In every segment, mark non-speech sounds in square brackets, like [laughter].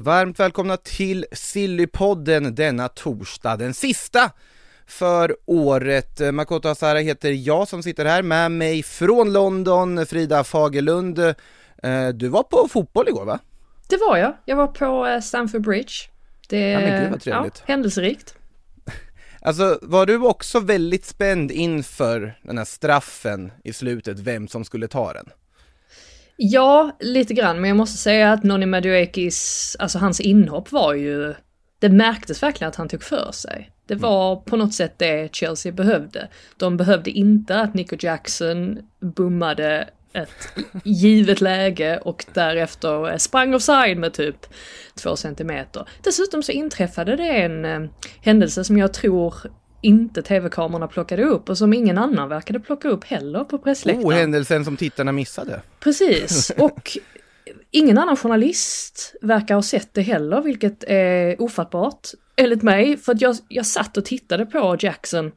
Varmt välkomna till Sillypodden denna torsdag, den sista för året. Makoto Asara heter jag som sitter här med mig från London, Frida Fagerlund. Eh, Du var på fotboll igår va? Det var jag. Jag var på eh, Stamford Bridge. Det Ja, men gud, vad trevligt. Ja, händelserikt. [laughs] Alltså var du också väldigt spänd inför den här straffen i slutet, vem som skulle ta den? Ja, lite grann, men jag måste säga att Noni Maduekis, alltså hans inhopp var ju, det märktes verkligen att han tog för sig. Det var på något sätt det Chelsea behövde. De behövde inte att Nico Jackson bommade ett givet läge och därefter sprang offside med typ två centimeter. Dessutom så inträffade det en eh, händelse som jag tror inte tv-kamerorna plockade upp och som ingen annan verkade plocka upp heller på pressläktaren. Oh, händelsen som tittarna missade. Precis, [laughs] och ingen annan journalist verkar ha sett det heller, vilket är ofattbart enligt mig. För att jag, jag satt och tittade på Jackson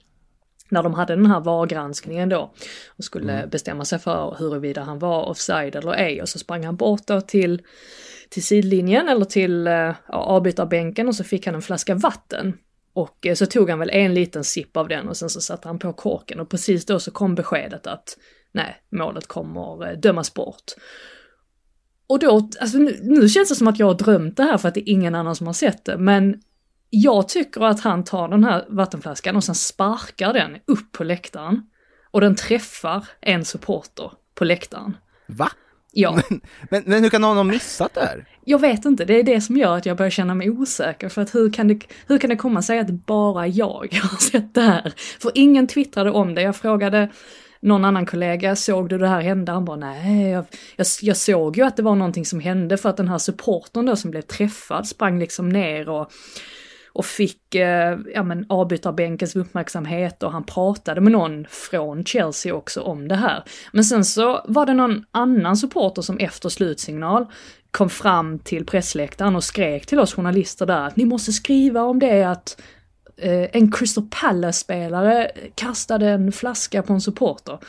när de hade den här VAR-granskningen då och skulle bestämma sig för huruvida han var offside eller ej och så sprang han bort då till, till sidlinjen eller till eh, ja, avbytarbänken och så fick han en flaska vatten. Och eh, så tog han väl en liten sipp av den och sen så satte han på korken och precis då så kom beskedet att nej, målet kommer eh, dömas bort. Och då, alltså nu, nu känns det som att jag har drömt det här för att det är ingen annan som har sett det, men jag tycker att han tar den här vattenflaskan och sen sparkar den upp på läktaren. Och den träffar en supporter på läktaren. Va? Ja, Men, men hur kan någon ha missat det här? jag vet inte, det är det som gör att jag börjar känna mig osäker. För att hur kan det, hur kan det komma sig att bara jag [laughs] har sett det här? För ingen twittrade om det. Jag frågade någon annan kollega, såg du det här hända? Han bara, nej, jag, jag, jag såg ju att det var någonting som hände för att den här supportern då som blev träffad sprang liksom ner och och fick eh, ja, men, avbytarbänkens uppmärksamhet och han pratade med någon från Chelsea också om det här. Men sen så var det någon annan supporter som efter slutsignal kom fram till pressläktaren och skrek till oss journalister där att ni måste skriva om det att eh, en Crystal Palace-spelare kastade en flaska på en supporter.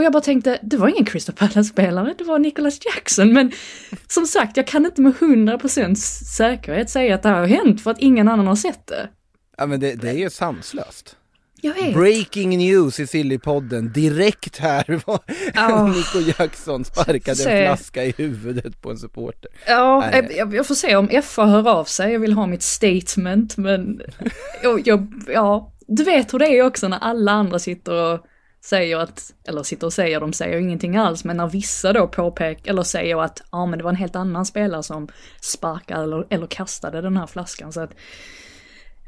Och jag bara tänkte, det var ingen Crystal Palace-spelare, det var Nicholas Jackson. Men som sagt, jag kan inte med 100% säkerhet säga att det här har hänt för att ingen annan har sett det. Ja men det, det är ju sanslöst. Jag vet. Breaking news i Sillypodden, direkt här [laughs] var Ja. Nico Jackson sparkade en flaska i huvudet på en supporter. Ja, jag, jag får se om FA hör av sig, jag vill ha mitt statement, men [laughs] jag, jag, ja, du vet hur det är också när alla andra sitter och säger att, eller sitter och säger, de säger ingenting alls, men när vissa då påpekar, eller säger att ja men det var en helt annan spelare som sparkade eller, eller kastade den här flaskan, så att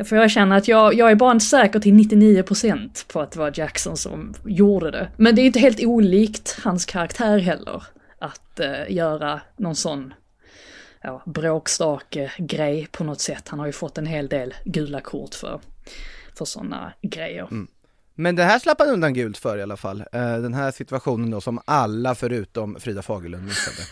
för jag känner att jag, jag är bara inte säker till 99% på att det var Jackson som gjorde det. Men det är inte helt olikt hans karaktär heller, att eh, göra någon sån ja, bråkstake grej på något sätt. Han har ju fått en hel del gula kort för, för sådana grejer. Mm. Men det här slapp han undan gult för i alla fall. Eh, den här situationen då som alla förutom Frida Fagerlund missade.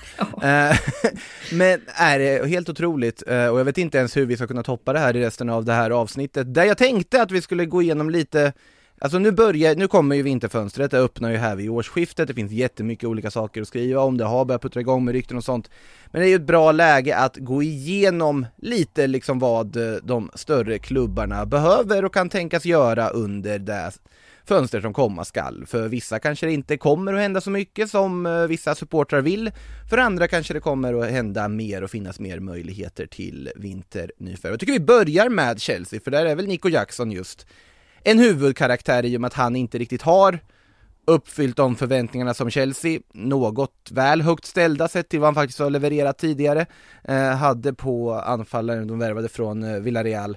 Eh, [laughs] men är det helt otroligt eh, och jag vet inte ens hur vi ska kunna toppa det här i resten av det här avsnittet. Där jag tänkte att vi skulle gå igenom lite Alltså nu börjar, nu kommer ju vinterfönstret, det öppnar ju här vid årsskiftet, det finns jättemycket olika saker att skriva om, det har börjat puttra igång med rykten och sånt. Men det är ju ett bra läge att gå igenom lite liksom vad eh, de större klubbarna behöver och kan tänkas göra under det fönster som komma skall. För vissa kanske det inte kommer att hända så mycket som eh, vissa supportrar vill. För andra kanske det kommer att hända mer och finnas mer möjligheter till vinternyförvärv. Jag tycker vi börjar med Chelsea, för där är väl Nico Jackson just en huvudkaraktär i och med att han inte riktigt har uppfyllt de förväntningarna som Chelsea, något väl högt ställda sett till vad han faktiskt har levererat tidigare, eh, hade på anfallaren de värvade från eh, Villarreal.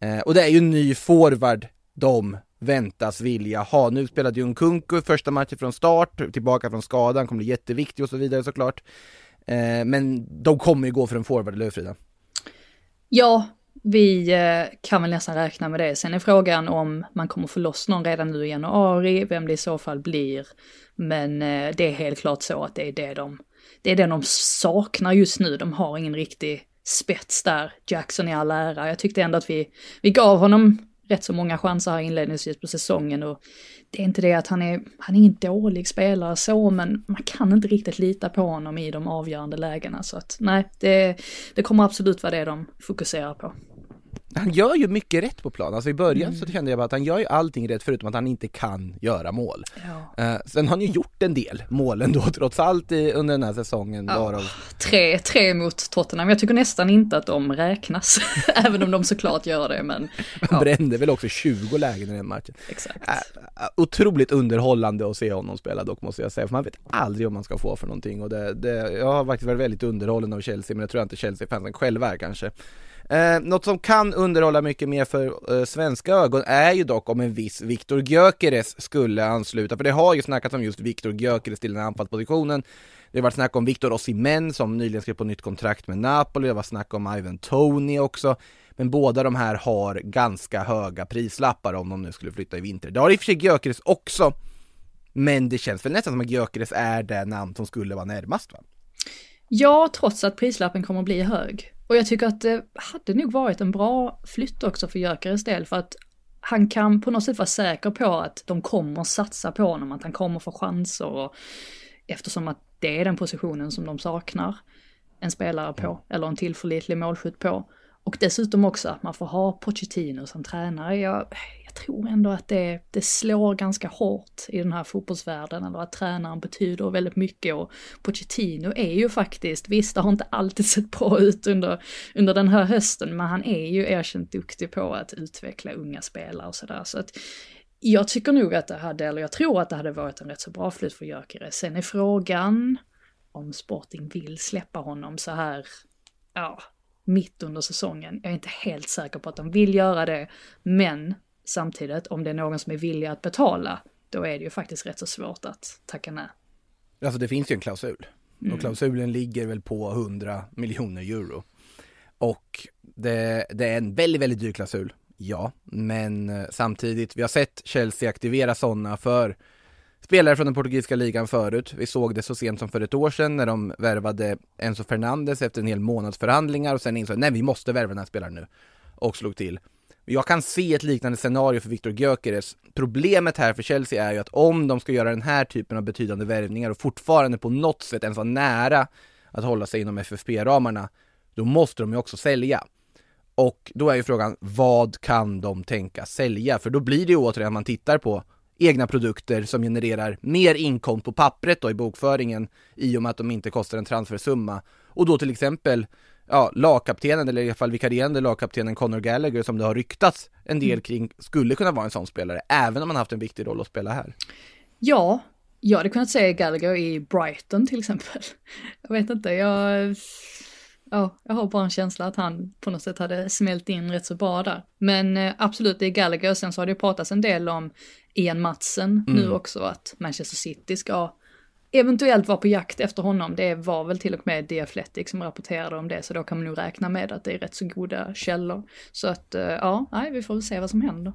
Eh, och det är ju en ny forward de väntas vilja ha. Nu spelade ju Nkunku första matchen från start, tillbaka från skadan, kommer bli jätteviktig och så vidare såklart. Eh, men de kommer ju gå för en forward, eller hur Frida? Ja, vi eh, kan väl nästan räkna med det. Sen är frågan om man kommer få loss någon redan nu i januari, vem det i så fall blir. Men eh, det är helt klart så att det är det de, det är det de saknar just nu. De har ingen riktig spets där. Jackson i all ära. Jag tyckte ändå att vi, vi gav honom rätt så många chanser här inledningsvis på säsongen och det är inte det att han är, han är ingen dålig spelare så, men man kan inte riktigt lita på honom i de avgörande lägena så att nej, det, det kommer absolut vara det de fokuserar på. Han gör ju mycket rätt på plan, alltså i början mm. så kände jag bara att han gör ju allting rätt förutom att han inte kan göra mål. Ja. Uh, sen har han ju gjort en del mål ändå [laughs] trots allt i, under den här säsongen. Ja. Varav... Tre, tre mot Tottenham, jag tycker nästan inte att de räknas, [laughs] även om de såklart gör det men... [laughs] Ja. Han brände väl också 20 lägen i den matchen. Exakt. Uh, otroligt underhållande att se honom spela dock måste jag säga, för man vet aldrig vad man ska få för någonting och det, det jag har faktiskt varit väldigt underhållen av Chelsea men det tror jag inte Chelsea-fansen själva är kanske. Eh, något som kan underhålla mycket mer för eh, svenska ögon är ju dock om en viss Viktor Gyökeres skulle ansluta, för det har ju snackats om just Viktor Gyökeres till den här anfallspositionen. Det har varit snack om Viktor Osimhen som nyligen skrev på nytt kontrakt med Napoli, det var snack om Ivan Tony också. Men båda de här har ganska höga prislappar om de nu skulle flytta i vinter. Det har i och för sig Gyökeres också, men det känns väl nästan som att Gyökeres är det namn som skulle vara närmast va? Ja, trots att prislappen kommer att bli hög. Och jag tycker att det hade nog varit en bra flytt också för Gyökeres del för att han kan på något sätt vara säker på att de kommer satsa på honom, att han kommer få chanser och eftersom att det är den positionen som de saknar en spelare på, eller en tillförlitlig målskytt på. Och dessutom också att man får ha Pochettino som tränare. Jag, tror ändå att det, det slår ganska hårt i den här fotbollsvärlden, eller att tränaren betyder väldigt mycket och Pochettino är ju faktiskt, visst det har inte alltid sett bra ut under, under den här hösten, men han är ju erkänt duktig på att utveckla unga spelare och sådär. Så att jag tycker nog att det hade, eller jag tror att det hade varit en rätt så bra flytt för Gyökeres. Sen är frågan om Sporting vill släppa honom så här, ja, mitt under säsongen. Jag är inte helt säker på att de vill göra det, men samtidigt om det är någon som är villig att betala, då är det ju faktiskt rätt så svårt att tacka nej. Alltså det finns ju en klausul. Mm. Och klausulen ligger väl på 100 miljoner euro. Och det, det, är en väldigt, väldigt dyr klausul, ja. Men eh, samtidigt, vi har sett Chelsea aktivera sådana för spelare från den portugisiska ligan förut. Vi såg det så sent som för ett år sedan när de värvade Enzo Fernandes efter en hel månads förhandlingar och sen insåg nej vi måste värva den här spelaren nu. Och slog till. Jag kan se ett liknande scenario för Viktor Gyökeres. Problemet här för Chelsea är ju att om de ska göra den här typen av betydande värvningar och fortfarande på något sätt ens vara nära att hålla sig inom FFP-ramarna, då måste de ju också sälja. Och då är ju frågan, vad kan de tänka sälja? För då blir det ju återigen man tittar på egna produkter som genererar mer inkomst på pappret då i bokföringen i och med att de inte kostar en transfersumma. Och då till exempel ja, lagkaptenen, eller i alla fall vikarierande lagkaptenen Conor Gallagher som det har ryktats en del mm. kring, skulle kunna vara en sån spelare, även om han haft en viktig roll att spela här. Ja, jag hade kunnat säga Gallagher i Brighton till exempel. Jag vet inte, jag... Ja, jag har bara en känsla att han på något sätt hade smält in rätt så bra där. Men eh, absolut, det är Gallagher. Sen så har det pratats en del om Ian Matsen mm. nu också, att Manchester City ska eventuellt vara på jakt efter honom. Det var väl till och med The Athletic som rapporterade om det, så då kan man nog räkna med att det är rätt så goda källor. Så att, eh, ja, nej, vi får väl se vad som händer.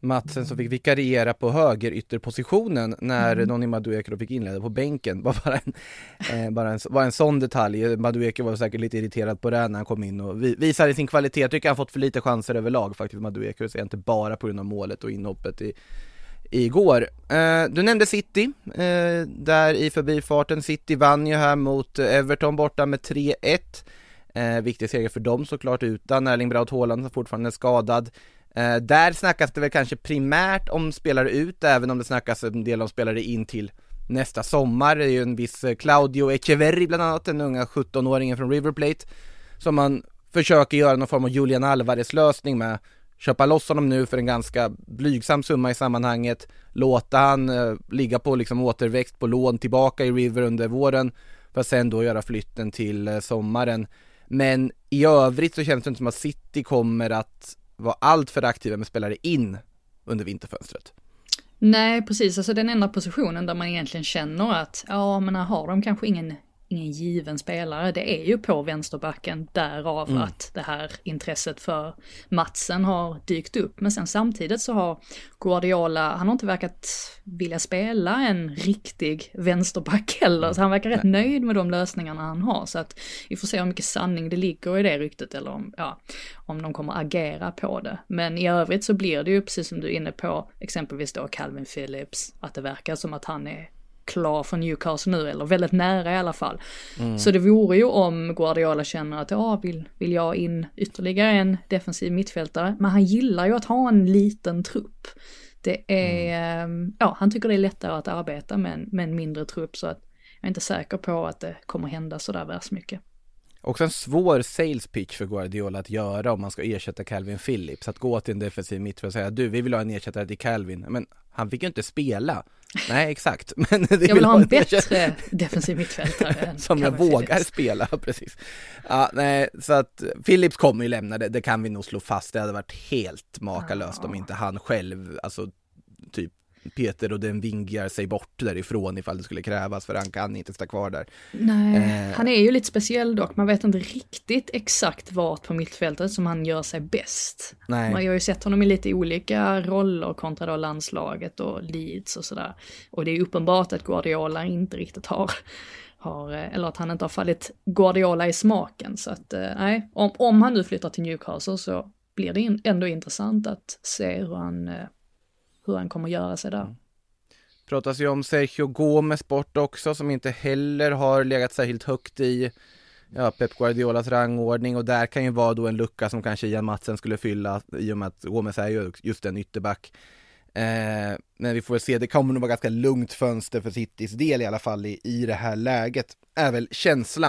Matsen som fick vikariera på högerytterpositionen när mm. Nonni Madueke fick inleda på bänken. Var bara en, eh, bara en, var en sån detalj. Madueke var säkert lite irriterad på det när han kom in och vi, visade sin kvalitet. Jag tycker han fått för lite chanser överlag faktiskt, Madueke. Så inte bara på grund av målet och inhoppet i, igår. Eh, du nämnde City, eh, där i förbifarten. City vann ju här mot Everton borta med 3-1. Eh, viktig seger för dem såklart utan Erling Braut Haaland som fortfarande är skadad. Eh, där snackas det väl kanske primärt om spelare ut, även om det snackas en del om spelare in till nästa sommar. Det är ju en viss eh, Claudio Echeverri bland annat, den unga 17-åringen från River Plate, som man försöker göra någon form av Julian Alvarez lösning med. Köpa loss honom nu för en ganska blygsam summa i sammanhanget, låta han eh, ligga på liksom återväxt på lån tillbaka i River under våren, för att sen då göra flytten till eh, sommaren. Men i övrigt så känns det inte som att City kommer att vara alltför aktiva med spelare in under vinterfönstret. Nej, precis. Alltså den enda positionen där man egentligen känner att, ja, men här har de kanske ingen ingen given spelare. Det är ju på vänsterbacken, därav Mm. att det här intresset för Matsen har dykt upp. Men sen samtidigt så har Guardiola, han har inte verkat vilja spela en riktig vänsterback heller, så han verkar rätt nöjd med de lösningarna han har. Så att vi får se hur mycket sanning det ligger i det ryktet eller om, ja, om de kommer agera på det. Men i övrigt så blir det ju precis som du är inne på, exempelvis då Calvin Phillips, att det verkar som att han är klar för Newcastle nu, eller väldigt nära i alla fall. Så det vore ju om Guardiola känner att ja, vill, vill jag in ytterligare en defensiv mittfältare, men han gillar ju att ha en liten trupp. Det är, ehm, ja, han tycker det är lättare att arbeta med en, med en mindre trupp, så att jag är inte säker på att det kommer hända sådär värst mycket. Också en svår sales pitch för Guardiola att göra om man ska ersätta Calvin Phillips. Att gå till en defensiv mittfältare och säga du, vi vill ha en ersättare till Calvin. Men han fick ju inte spela. Nej, exakt. [laughs] Men Jag vill ha en bättre [laughs] defensiv mittfältare som jag vågar Phillips. spela, [laughs] precis. Ja, nej, så att Phillips kommer ju lämna det, det kan vi nog slå fast. Det hade varit helt makalöst om inte han själv, alltså typ Peter och den vingar sig bort därifrån ifall det skulle krävas för han kan inte stå kvar där. Nej, Eh. han är ju lite speciell dock. Man vet inte riktigt exakt vart på mittfältet som han gör sig bäst. Nej. Man har ju sett honom i lite olika roller kontra då landslaget och Leeds och sådär. Och det är uppenbart att Guardiola inte riktigt har, har eh, eller att han inte har fallit Guardiola i smaken. Så att eh, nej, om, om han nu flyttar till Newcastle så blir det in, ändå intressant att se hur han, eh, hur han kommer göra sig där. Mm. Pratas ju om Sergio Gomes bort också som inte heller har legat särskilt högt i ja, Pep Guardiolas rangordning och där kan ju vara då en lucka som kanske Ian Matsen skulle fylla i och med att Gomes är ju just en ytterback. Eh, men vi får väl se, det kommer nog vara ganska lugnt fönster för Citys del i alla fall i, i det här läget, är väl känslan.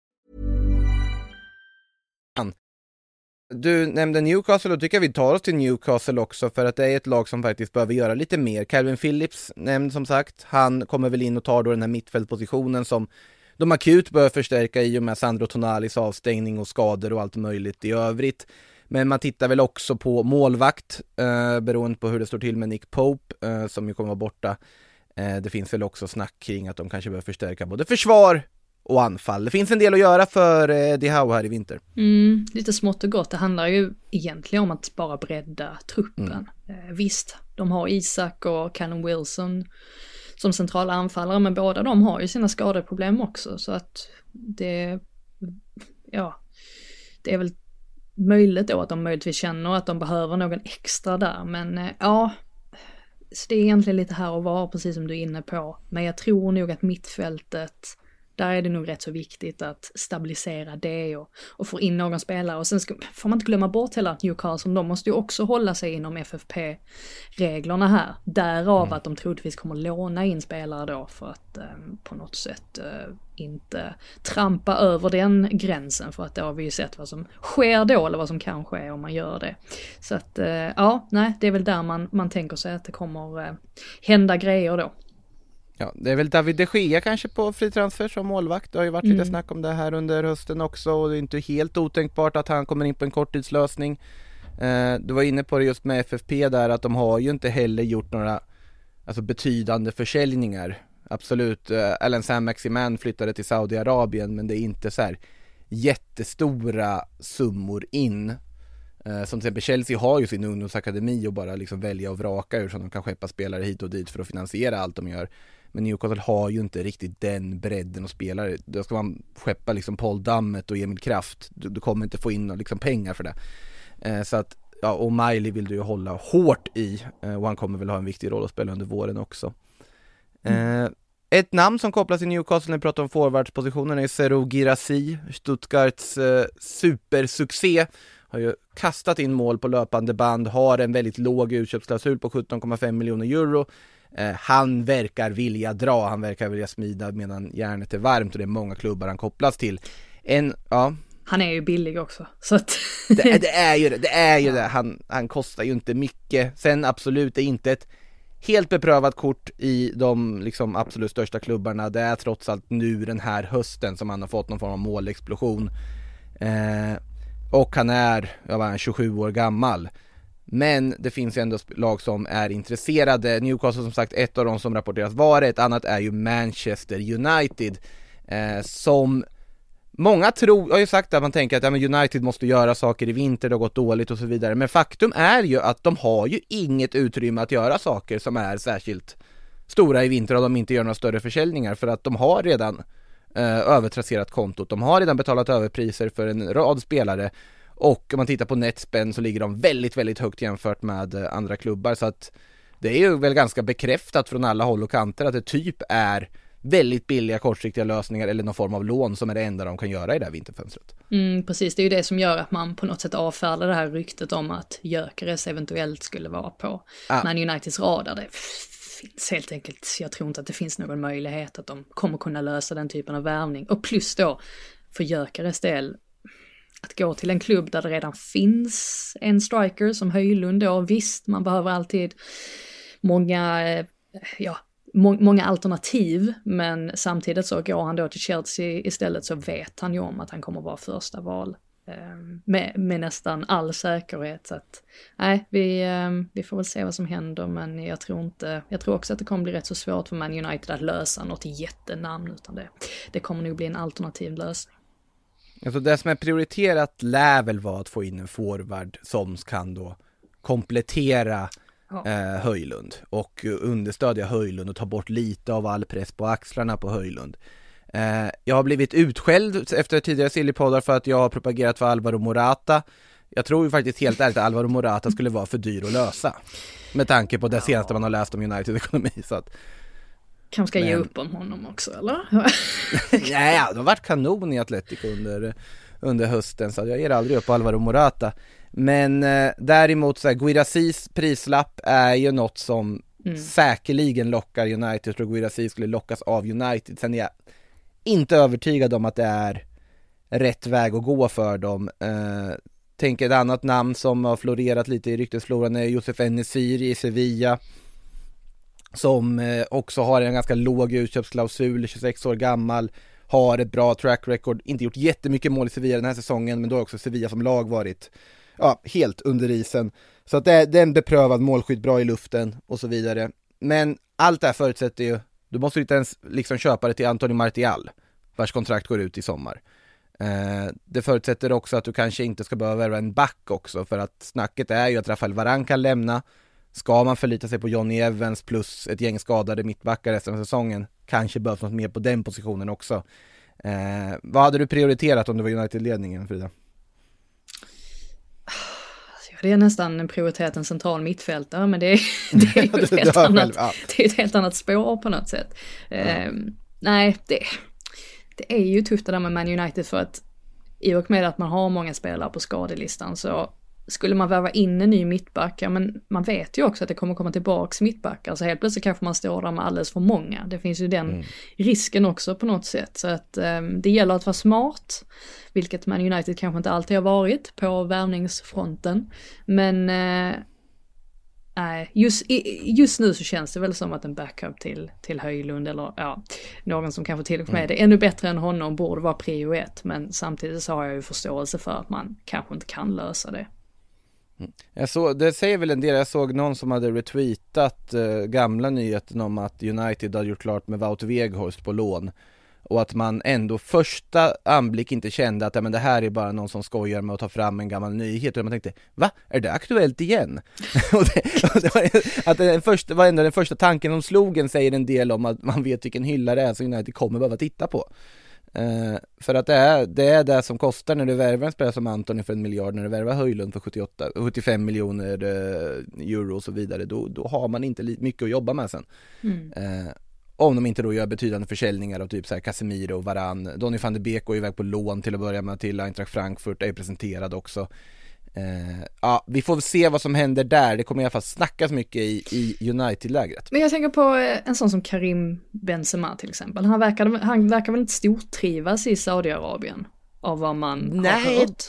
Du nämnde Newcastle och tycker jag vi tar oss till Newcastle också för att det är ett lag som faktiskt behöver göra lite mer. Calvin Phillips nämnd som sagt, han kommer väl in och tar då den här mittfältpositionen som de akut bör förstärka i och med Sandro Tonalis avstängning och skador och allt möjligt i övrigt. Men man tittar väl också på målvakt, eh, beroende på hur det står till med Nick Pope, eh, som ju kommer vara borta. Eh, det finns väl också snack kring att de kanske behöver förstärka både försvar och anfall. Det finns en del att göra för eh, Howe här i vinter. Mm, lite smått och gott. Det handlar ju egentligen om att bara bredda truppen. Eh, visst, de har Isak och Callum Wilson som centrala anfallare, men båda de har ju sina skadeproblem också. Så att det, ja, det är väl möjligt då att de möjligtvis känner att de behöver någon extra där. Men eh, ja, så det är egentligen lite här och var, precis som du är inne på. Men jag tror nog att mittfältet, där är det nog rätt så viktigt att stabilisera det och, och få in någon spelare. Och sen ska, får man inte glömma bort heller att Newcastle, de måste ju också hålla sig inom FFP-reglerna här. Därav att de troligtvis kommer låna in spelare då för att eh, på något sätt eh, inte trampa över den gränsen. För att då har vi ju sett vad som sker då, eller vad som kan ske om man gör det. Så att eh, ja, nej, det är väl där man, man tänker sig att det kommer eh, hända grejer då. Ja, det är väl David de Gea kanske på fri transfer som målvakt. Det har ju varit lite snack om det här under hösten också och det är inte helt otänkbart att han kommer in på en korttidslösning. Eh, du var inne på det just med FFP där att de har ju inte heller gjort några alltså betydande försäljningar. Absolut, eh, Alan Sam Maximan flyttade till Saudiarabien men det är inte så här jättestora summor in. Eh, som till exempel Chelsea har ju sin ungdomsakademi och bara liksom välja och vraka ur så de kan skeppa spelare hit och dit för att finansiera allt de gör. Men Newcastle har ju inte riktigt den bredden och spelare. Då ska man skeppa liksom Paul Dammet och Emil Kraft. Du, du kommer inte få in liksom pengar för det. Eh, så att, ja, och Miley vill du ju hålla hårt i eh, och han kommer väl ha en viktig roll att spela under våren också. Eh, ett namn som kopplas till Newcastle när vi pratar om forwardspositionen är Serou Girassi, Stuttgarts eh, supersuccé. Har ju kastat in mål på löpande band, har en väldigt låg utköpsklausul på 17,5 miljoner euro. Eh, han verkar vilja dra, han verkar vilja smida medan järnet är varmt och det är många klubbar han kopplas till. En, ja. Han är ju billig också, så att... det, det [laughs] är ju det, det är ju det. Han, han kostar ju inte mycket. Sen absolut, det är inte ett helt beprövat kort i de liksom absolut största klubbarna. Det är trots allt nu den här hösten som han har fått någon form av målexplosion. Eh, och han är, jag var 27 år gammal. Men det finns ju ändå lag som är intresserade. Newcastle som sagt ett av de som rapporteras vara ett annat är ju Manchester United. Eh, som Många tror, har ju sagt att man tänker att ja, men United måste göra saker i vinter, det har gått dåligt och så vidare. Men faktum är ju att de har ju inget utrymme att göra saker som är särskilt stora i vinter om de inte gör några större försäljningar för att de har redan eh, övertrasserat kontot. De har redan betalat överpriser för en rad spelare och om man tittar på netspend så ligger de väldigt, väldigt högt jämfört med eh, andra klubbar så att det är ju väl ganska bekräftat från alla håll och kanter att det typ är väldigt billiga kortsiktiga lösningar eller någon form av lån som är det enda de kan göra i det här vinterfönstret. Mm, precis, det är ju det som gör att man på något sätt avfärdar det här ryktet om att Gyökeres eventuellt skulle vara på ah. Man Uniteds radar. Det finns helt enkelt, jag tror inte att det finns någon möjlighet att de kommer kunna lösa den typen av värvning. Och plus då, för Gyökeres del, att gå till en klubb där det redan finns en striker som Höjlund då, visst, man behöver alltid många, eh, ja, må många alternativ, men samtidigt så går han då till Chelsea istället så vet han ju om att han kommer vara första val. Ehm, med, med, nästan all säkerhet. Så att, nej, vi, ehm, vi får väl se vad som händer, men jag tror inte, jag tror också att det kommer bli rätt så svårt för Man United att lösa något jättenamn, utan det, det kommer nog bli en alternativ lösning. Alltså det som är prioriterat lär väl vara att få in en forward som kan då komplettera ja. eh, Höjlund och understödja Höjlund och ta bort lite av all press på axlarna på Höjlund. Eh, jag har blivit utskälld efter tidigare Sillypoddar för att jag har propagerat för Alvaro Morata. Jag tror ju faktiskt helt ärligt att Alvaro Morata skulle vara för dyr att lösa. Med tanke på det ja. senaste man har läst om United ekonomi så att Kanske ska men... ge upp om honom också eller? [laughs] Nej, ja, de har varit kanon i Atletico under, under hösten så jag ger aldrig upp Alvaro Morata. Men eh, däremot så här, Guirasis prislapp är ju något som mm. säkerligen lockar United. Jag tror Guirasi skulle lockas av United. Sen är jag inte övertygad om att det är rätt väg att gå för dem. Eh, tänker ett annat namn som har florerat lite i ryktesfloran är Josef Enesiri i Sevilla. Som eh, också har en ganska låg utköpsklausul, 26 år gammal. Har ett bra track record, inte gjort jättemycket mål i Sevilla den här säsongen, men då har också Sevilla som lag varit ja, helt under isen. Så att det är, det är en beprövad målskytt, bra i luften och så vidare. Men allt det här förutsätter ju, du måste inte ens liksom köpa det till Anthony Martial, vars kontrakt går ut i sommar. Eh, det förutsätter också att du kanske inte ska behöva värva en back också, för att snacket är ju att Rafael Varan kan lämna. Ska man förlita sig på Johnny Evans plus ett gäng skadade mittbackar resten av säsongen, kanske behövs något mer på den positionen också. Eh, vad hade du prioriterat om du var United-ledningen, Frida? det är nästan prioritet en central mittfältare, men det är, [laughs] det är ju ett, helt annat, det är ett helt annat spår på något sätt. Mm. Uh, nej, det, det är ju tufft det där med Man United för att i och med att man har många spelare på skadelistan så skulle man värva in en ny mittback, ja men man vet ju också att det kommer komma tillbaks mittbackar, så helt plötsligt kanske man står där med alldeles för många. Det finns ju den mm. risken också på något sätt, så att um, det gäller att vara smart, vilket Man United kanske inte alltid har varit på värvningsfronten. Men Nej, just, just nu så känns det väl som att en backup till, till Höjlund eller ja, någon som kanske till och med mm. är ännu bättre än honom borde vara prio ett. Men samtidigt så har jag ju förståelse för att man kanske inte kan lösa det. Mm. Jag såg, det säger väl en del, jag såg någon som hade retweetat eh, gamla nyheten om att United hade gjort klart med Wout Weghorst på lån och att man ändå första anblick inte kände att ja, men det här är bara någon som skojar med att ta fram en gammal nyhet, utan man tänkte va, är det aktuellt igen? [laughs] och det, och det var, att den första, var ändå den första tanken om slogen säger en del om att man vet vilken hylla det är som United kommer behöva titta på. Uh, för att det är, det är det som kostar när du värvar en spelare som Antoni för en miljard, när du värvar Höjlund för 78, 75 miljoner uh, euro och så vidare, då, då har man inte mycket att jobba med sen. Mm. Uh, om de inte då gör betydande försäljningar av typ så här Casemiro Varann. Donny van de Beek går iväg på lån till att börja med till Eintracht Frankfurt, är presenterad också. Eh, ja, vi får se vad som händer där, det kommer i alla fall snackas mycket i, i United-lägret. Men jag tänker på eh, en sån som Karim Benzema till exempel. Han verkar, han verkar väl inte stortrivas i Saudiarabien? Av vad man Nej. har hört.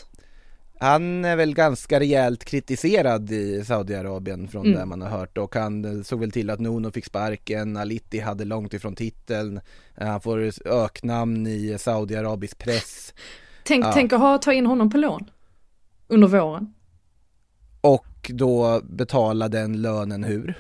Han är väl ganska rejält kritiserad i Saudiarabien från Mm. det man har hört och han eh, såg väl till att Nuno fick sparken, Alitti hade långt ifrån titeln, Eh, han får öknamn i Saudiarabisk press Tänk, Ja. tänk att ha, ta in honom på lån. Under våren. och då betala den lönen hur?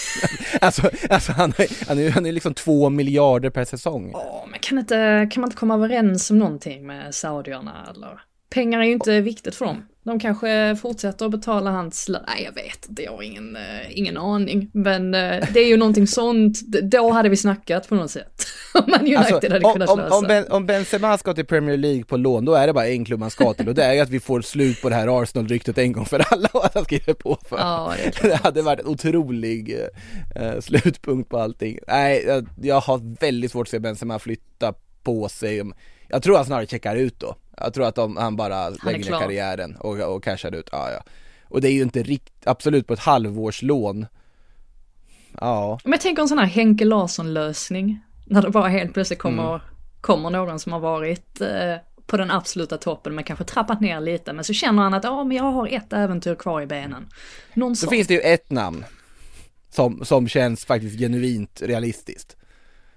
[laughs] alltså, alltså han, är, han, är, han är liksom två miljarder per säsong. Åh, men kan, inte, kan man inte komma överens om någonting med saudierna eller? Pengar är ju inte viktigt för dem. De kanske fortsätter att betala hans lön. Nej, jag vet inte, jag har ingen, eh, ingen aning. Men eh, det är ju någonting sånt, D- då hade vi snackat på något sätt. [laughs] Om man United Alltså, hade om, kunnat om, lösa. om, ben, om Benzema ska till Premier League på lån, då är det bara en klubb han ska till och det är ju att vi får slut på det här Arsenal-ryktet en gång för alla och att han skriver på för. Ja, det. Det hade varit en otrolig eh, slutpunkt på allting. Nej, jag, jag har väldigt svårt att se Benzema flytta på sig. Jag tror han snarare checkar ut då. Jag tror att de, han bara lägger ner karriären och, och cashar ut. Ja, ja. Och det är ju inte rikt, absolut på ett halvårslån. Ja, Men tänker en sån här Henke Larsson-lösning. När det bara helt plötsligt kommer, Mm. kommer någon som har varit eh, på den absoluta toppen men kanske trappat ner lite. Men så känner han att ja, men jag har ett äventyr kvar i benen. Någon så finns det ju ett namn som, som känns faktiskt genuint realistiskt.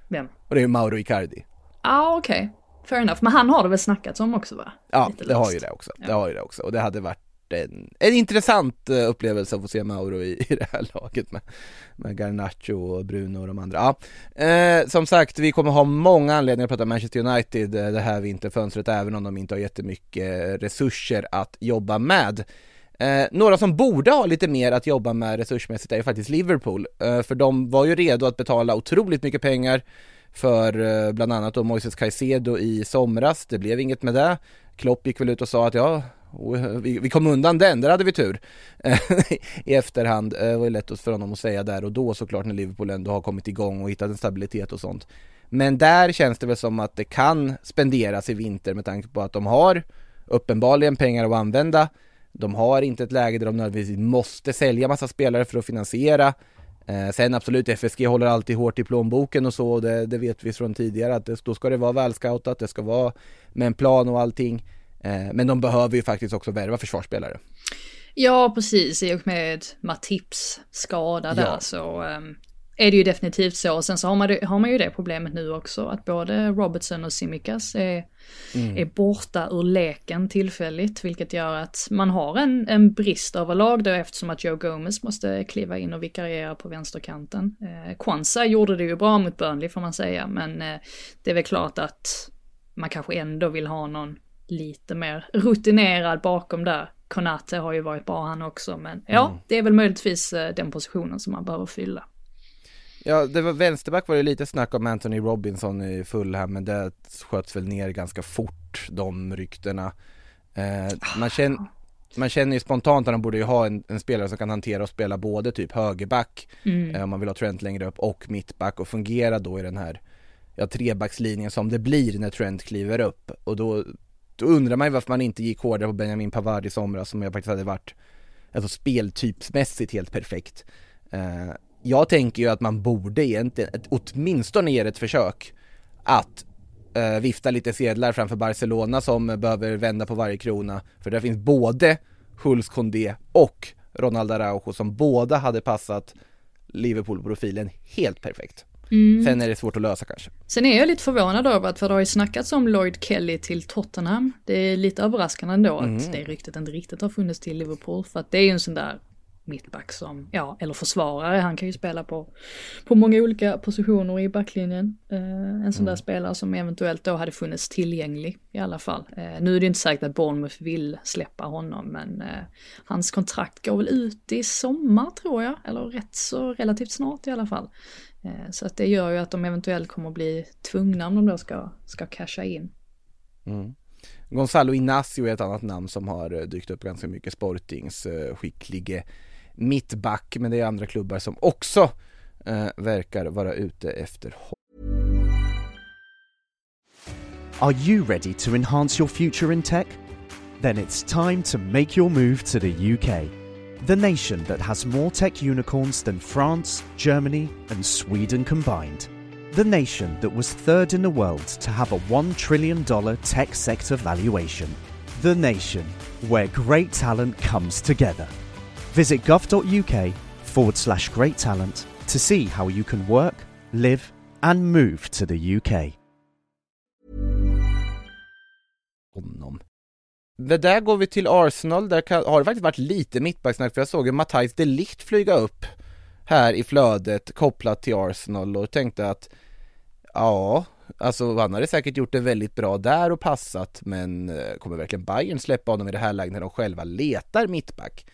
Vem? Och det är ju Mauro Icardi. Ja, okej. Fair enough. Men han har det väl snackats om också va? Ja, Lite det har ju det också. Det har ju det också. Och det hade varit en, en intressant eh, upplevelse att få se Mauro i, [laughs] i det här laget med, med Garnacho och Bruno och de andra. Ja. Eh, som sagt, vi kommer ha många anledningar att prata Manchester United eh, det här vinterfönstret, även om de inte har jättemycket resurser att jobba med. Eh, några som borde ha lite mer att jobba med resursmässigt är ju faktiskt Liverpool, eh, för de var ju redo att betala otroligt mycket pengar för eh, bland annat då Moises Caicedo i somras. Det blev inget med det. Klopp gick väl ut och sa att ja, vi, kom undan den, där hade vi tur. [laughs] I efterhand, eh, det var ju lätt för honom att säga där och då såklart när Liverpool ändå har kommit igång och hittat en stabilitet och sånt. Men där känns det väl som att det kan spenderas i vinter med tanke på att de har uppenbarligen pengar att använda. De har inte ett läge där de nödvändigtvis måste sälja massa spelare för att finansiera. Eh, sen absolut, FSG håller alltid hårt i plånboken och så, och det, det vet vi från tidigare att det, då ska det vara välscoutat, det ska vara med en plan och allting. Eh, men de behöver ju faktiskt också värva försvarsspelare. Ja, precis. I och med Matips skada där Ja. så ehm, är det ju definitivt så. Och sen så har man, det, har man ju det problemet nu också att både Robertson och Simikas är, är borta ur leken tillfälligt. Vilket gör att man har en, en brist överlag då eftersom att Joe Gomez måste kliva in och vikariera på vänsterkanten. Eh, Kwanza gjorde det ju bra mot Burnley får man säga. Men eh, det är väl klart att man kanske ändå vill ha någon lite mer rutinerad bakom där. Konate har ju varit bra han också, men ja, det är väl möjligtvis eh, den positionen som man behöver fylla. Ja, det var vänsterback var det lite snack om Anthony Robinson i Fulham, men det sköts väl ner ganska fort, de ryktena. Eh, man, känner, man känner ju spontant att de borde ju ha en, en spelare som kan hantera och spela både typ högerback, eh, om man vill ha Trent längre upp, och mittback och fungera då i den här ja, trebackslinjen som det blir när Trent kliver upp. Och då, då undrar man ju varför man inte gick hårdare på Benjamin Pavard i somras som jag faktiskt hade varit alltså speltypsmässigt helt perfekt. Eh, jag tänker ju att man borde egentligen åtminstone ge ett försök att eh, vifta lite sedlar framför Barcelona som behöver vända på varje krona. För där finns både Jules Condé och Ronald Araujo som båda hade passat Liverpool-profilen helt perfekt. Sen är det svårt att lösa kanske. Sen är jag lite förvånad över att, för det har ju snackats om Lloyd Kelly till Tottenham. Det är lite överraskande ändå att det ryktet inte riktigt har funnits till Liverpool. För att det är ju en sån där mittback som, ja, eller försvarare, han kan ju spela på, på många olika positioner i backlinjen. Eh, en sån där spelare som eventuellt då hade funnits tillgänglig i alla fall. Eh, nu är det inte säkert att Bournemouth vill släppa honom, men eh, hans kontrakt går väl ut i sommar tror jag, eller rätt så relativt snart i alla fall. Eh, Så att det gör ju att de eventuellt kommer bli tvungna om de då ska, ska casha in. Gonzalo Inacio är ett annat namn som har eh, dykt upp ganska mycket, Sportings eh, skicklige mittback, men det är andra klubbar som också eh, verkar vara ute efter Are you ready to enhance your future in tech? Then it's time to make your move to the UK. The nation that has more tech unicorns than France, Germany, and Sweden combined. The nation that was third in the world to have a $1 trillion tech sector valuation. The nation where great talent comes together. Visit gov.uk forward slash great talent to see how you can work, live, and move to the UK. honom. Det där går vi till Arsenal, där kan, har det faktiskt varit lite mittbacksnack för jag såg ju Matthijs de Ligt flyga upp här i flödet kopplat till Arsenal och tänkte att ja, alltså han hade säkert gjort det väldigt bra där och passat men eh, kommer verkligen Bayern släppa honom i det här läget när de själva letar mittback?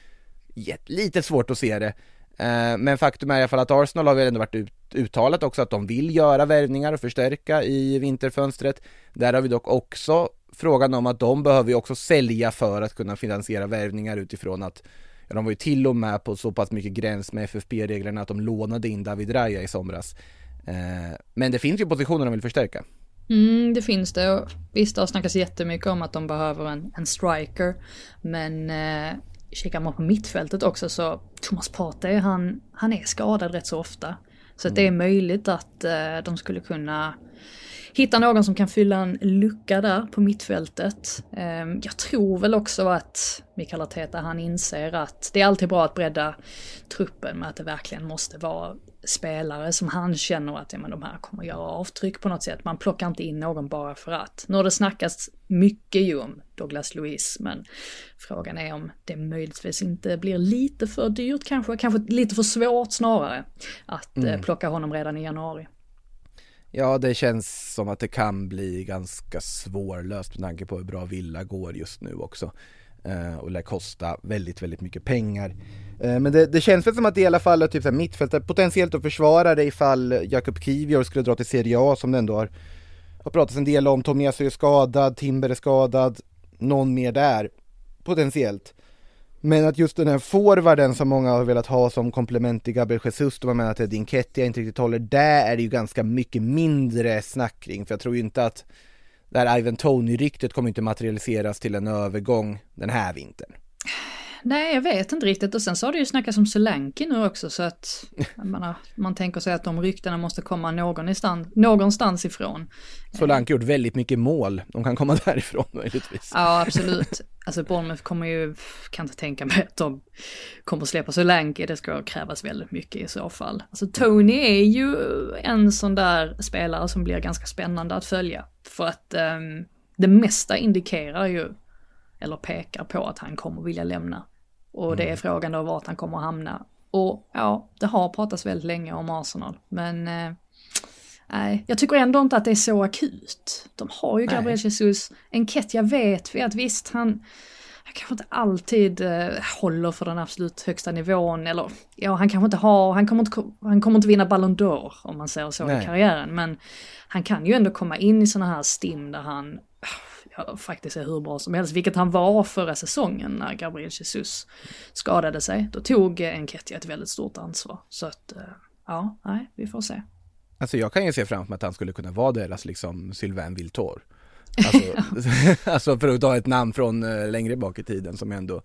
Lite svårt att se det. Eh, men faktum är i alla fall att Arsenal har väl ändå varit ut, uttalat också att de vill göra värvningar och förstärka i vinterfönstret. Där har vi dock också frågan om att de behöver ju också sälja för att kunna finansiera värvningar utifrån att ja, de var ju till och med på så pass mycket gräns med FFP-reglerna att de lånade in David Raya i somras. Eh, men det finns ju positioner de vill förstärka. Mm, det finns det. Och visst, det har snackats jättemycket om att de behöver en, en striker. Men eh, kikar man på mittfältet också så Thomas Partey, han, han är skadad rätt så ofta. Så att det är möjligt att eh, de skulle kunna hitta någon som kan fylla en lucka där på mittfältet. Ehm, jag tror väl också att Mikael Arteta han inser att det är alltid bra att bredda truppen med att det verkligen måste vara spelare som han känner att ja, men de här kommer göra avtryck på något sätt. Man plockar inte in någon bara för att. Nu har det snackats mycket ju om Douglas Luiz, men frågan är om det möjligtvis inte blir lite för dyrt kanske, kanske lite för svårt snarare att eh, mm. plocka honom redan i januari. Ja, det känns som att det kan bli ganska svårlöst med tanke på hur bra Villa går just nu också. Eh, och lär kosta väldigt, väldigt mycket pengar. Eh, men det, det, känns väl som att det i alla fall är typ mittfältare potentiellt att försvara det ifall Jakob Kivior skulle dra till Serie A som det ändå har, har pratats en del om. Tomiasu är skadad, Timber är skadad, någon mer där potentiellt. Men att just den här forwarden som många har velat ha som komplement till Gabriel Jesus, då man menar att Edin Kettia inte riktigt håller, där är det ju ganska mycket mindre snack kring, för jag tror ju inte att det här Ivan Tony-ryktet kommer inte materialiseras till en övergång den här vintern. Nej, jag vet inte riktigt. Och sen så har det ju snackats om Solanki nu också så att [laughs] menar, man tänker sig att de ryktena måste komma någonstans, någonstans ifrån. Solanki har gjort väldigt mycket mål. De kan komma [laughs] därifrån möjligtvis. Ja, absolut. Alltså Bournemouth kommer ju, kan inte tänka mig att de kommer släppa Solanki. Det ska krävas väldigt mycket i så fall. Alltså Tony är ju en sån där spelare som blir ganska spännande att följa. För att um, det mesta indikerar ju, eller pekar på att han kommer vilja lämna och det är mm. frågan då vart han kommer att hamna. Och ja, det har pratats väldigt länge om Arsenal, men eh, nej, jag tycker ändå inte att det är så akut. De har ju Gabriel nej. Jesus, Enketia vet vi att visst han, han kanske inte alltid eh, håller för den absolut högsta nivån eller ja, han kanske inte har, han kommer inte, han kommer inte vinna Ballon d'Or om man säger så nej. i karriären, men han kan ju ändå komma in i sådana här stim där han ja, faktiskt är hur bra som helst, vilket han var förra säsongen när Gabriel Jesus skadade sig. Då tog Enketia ett väldigt stort ansvar. Så att, eh, ja, nej, vi får se. Alltså jag kan ju se framför mig att han skulle kunna vara deras liksom Sylvain Viltor. [laughs] Alltså, [laughs] alltså för att ta ett namn från uh, längre bak i tiden som ändå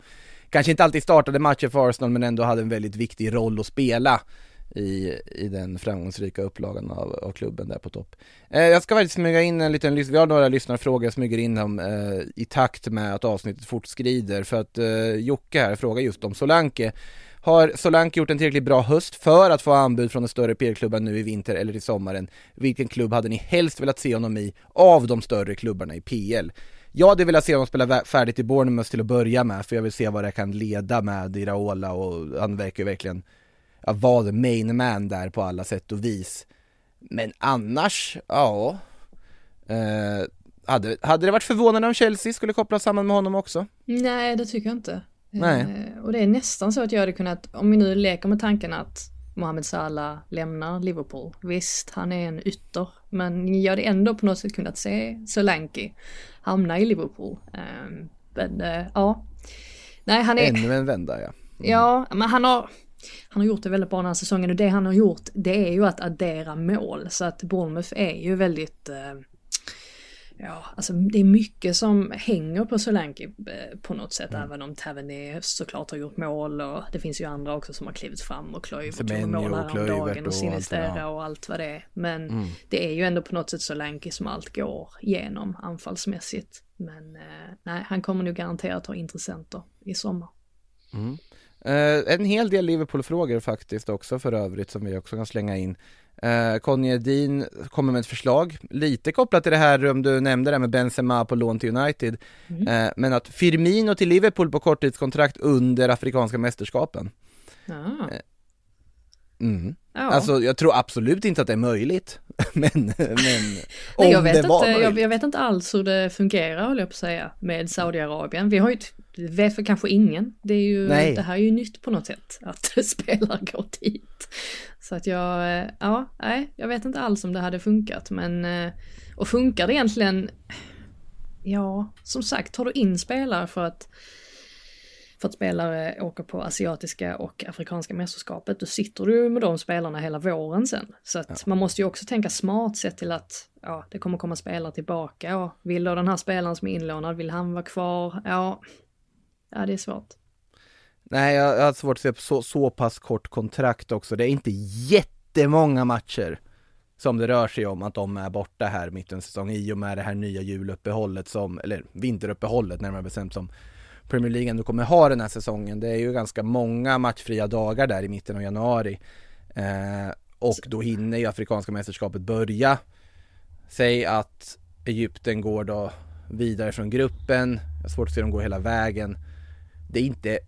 kanske inte alltid startade matcher för Arsenal men ändå hade en väldigt viktig roll att spela i, i den framgångsrika upplagan av, av klubben där på topp. Eh, jag ska faktiskt smyga in en liten, vi har några lyssnarfrågor, jag smyger in dem eh, i takt med att avsnittet fortskrider för att eh, Jocke här frågar just om Solanke. Har Solanke gjort en tillräckligt bra höst för att få anbud från den större PL-klubben nu i vinter eller i sommaren? Vilken klubb hade ni helst velat se honom i av de större klubbarna i PL? Jag hade velat se honom spela färdigt i Bournemouth till att börja med, för jag vill se vad det kan leda med i Raola och han verkar ju verkligen ja, var the main man där på alla sätt och vis. Men annars, ja. Eh, hade, hade det varit förvånande om Chelsea skulle kopplas samman med honom också? Nej, det tycker jag inte. Nej. Eh, och det är nästan så att jag hade kunnat, om vi nu leker med tanken att Mohamed Salah lämnar Liverpool. Visst, han är en ytter, men jag hade ändå på något sätt kunnat se Solanke hamna i Liverpool. Eh, men eh, ja. Nej, han är... Ännu en vända ja. Mm. Ja, men han har han har gjort det väldigt bra den här säsongen och det han har gjort det är ju att addera mål så att Bournemouth är ju väldigt eh, Ja, alltså det är mycket som hänger på Solanke eh, på något sätt, även om Tavernier såklart har gjort mål och det finns ju andra också som har klivit fram och Kluivert gjorde mål häromdagen och och Sinistera och allt vad det är. Men det är ju ändå på något sätt Solanke som allt går igenom anfallsmässigt. Men eh, nej, han kommer nog garanterat ha intressenter i sommar. Eh, en hel del Liverpool-frågor faktiskt också för övrigt som vi också kan slänga in. Uh, Conny Edin kommer med ett förslag, lite kopplat till det här om du nämnde det med Benzema på lån till United. Eh, men att Firmino till Liverpool på korttidskontrakt under Afrikanska mästerskapen. Ja. Mm. Ja. Alltså jag tror absolut inte att det är möjligt, [laughs] men, men Nej, om jag, vet det var inte, jag, möjligt. jag vet inte alls hur det fungerar, håller jag på att säga, med Saudiarabien. Vi har ju, ett- det vet för kanske ingen. Det, är ju, Nej. det här är ju nytt på något sätt, [laughs] att [laughs] spelare går dit. Så att jag, eh, ja, nej, jag vet inte alls om det hade funkat, men, eh, och funkar det egentligen, ja, som sagt, tar du in spelare för att för att spelare åker på asiatiska och afrikanska mästerskapet, då sitter du med de spelarna hela våren sen. Så att man måste ju också tänka smart sett till att ja, det kommer komma spelare tillbaka. Ja, vill då den här spelaren som är inlånad, vill han vara kvar? Ja, ja det är svårt. Nej, jag, har svårt att se på så, så pass kort kontrakt också. Det är inte jättemånga matcher som det rör sig om att de är borta här mitt under säsongen i och med det här nya juluppehållet som, eller vinteruppehållet närmare bestämt som Premier League ändå kommer ha den här säsongen. Det är ju ganska många matchfria dagar där i mitten av januari. Eh, och då hinner ju Afrikanska mästerskapet börja. Säg att Egypten går då vidare från gruppen. Jag har svårt att se dem gå hela vägen. Det är inte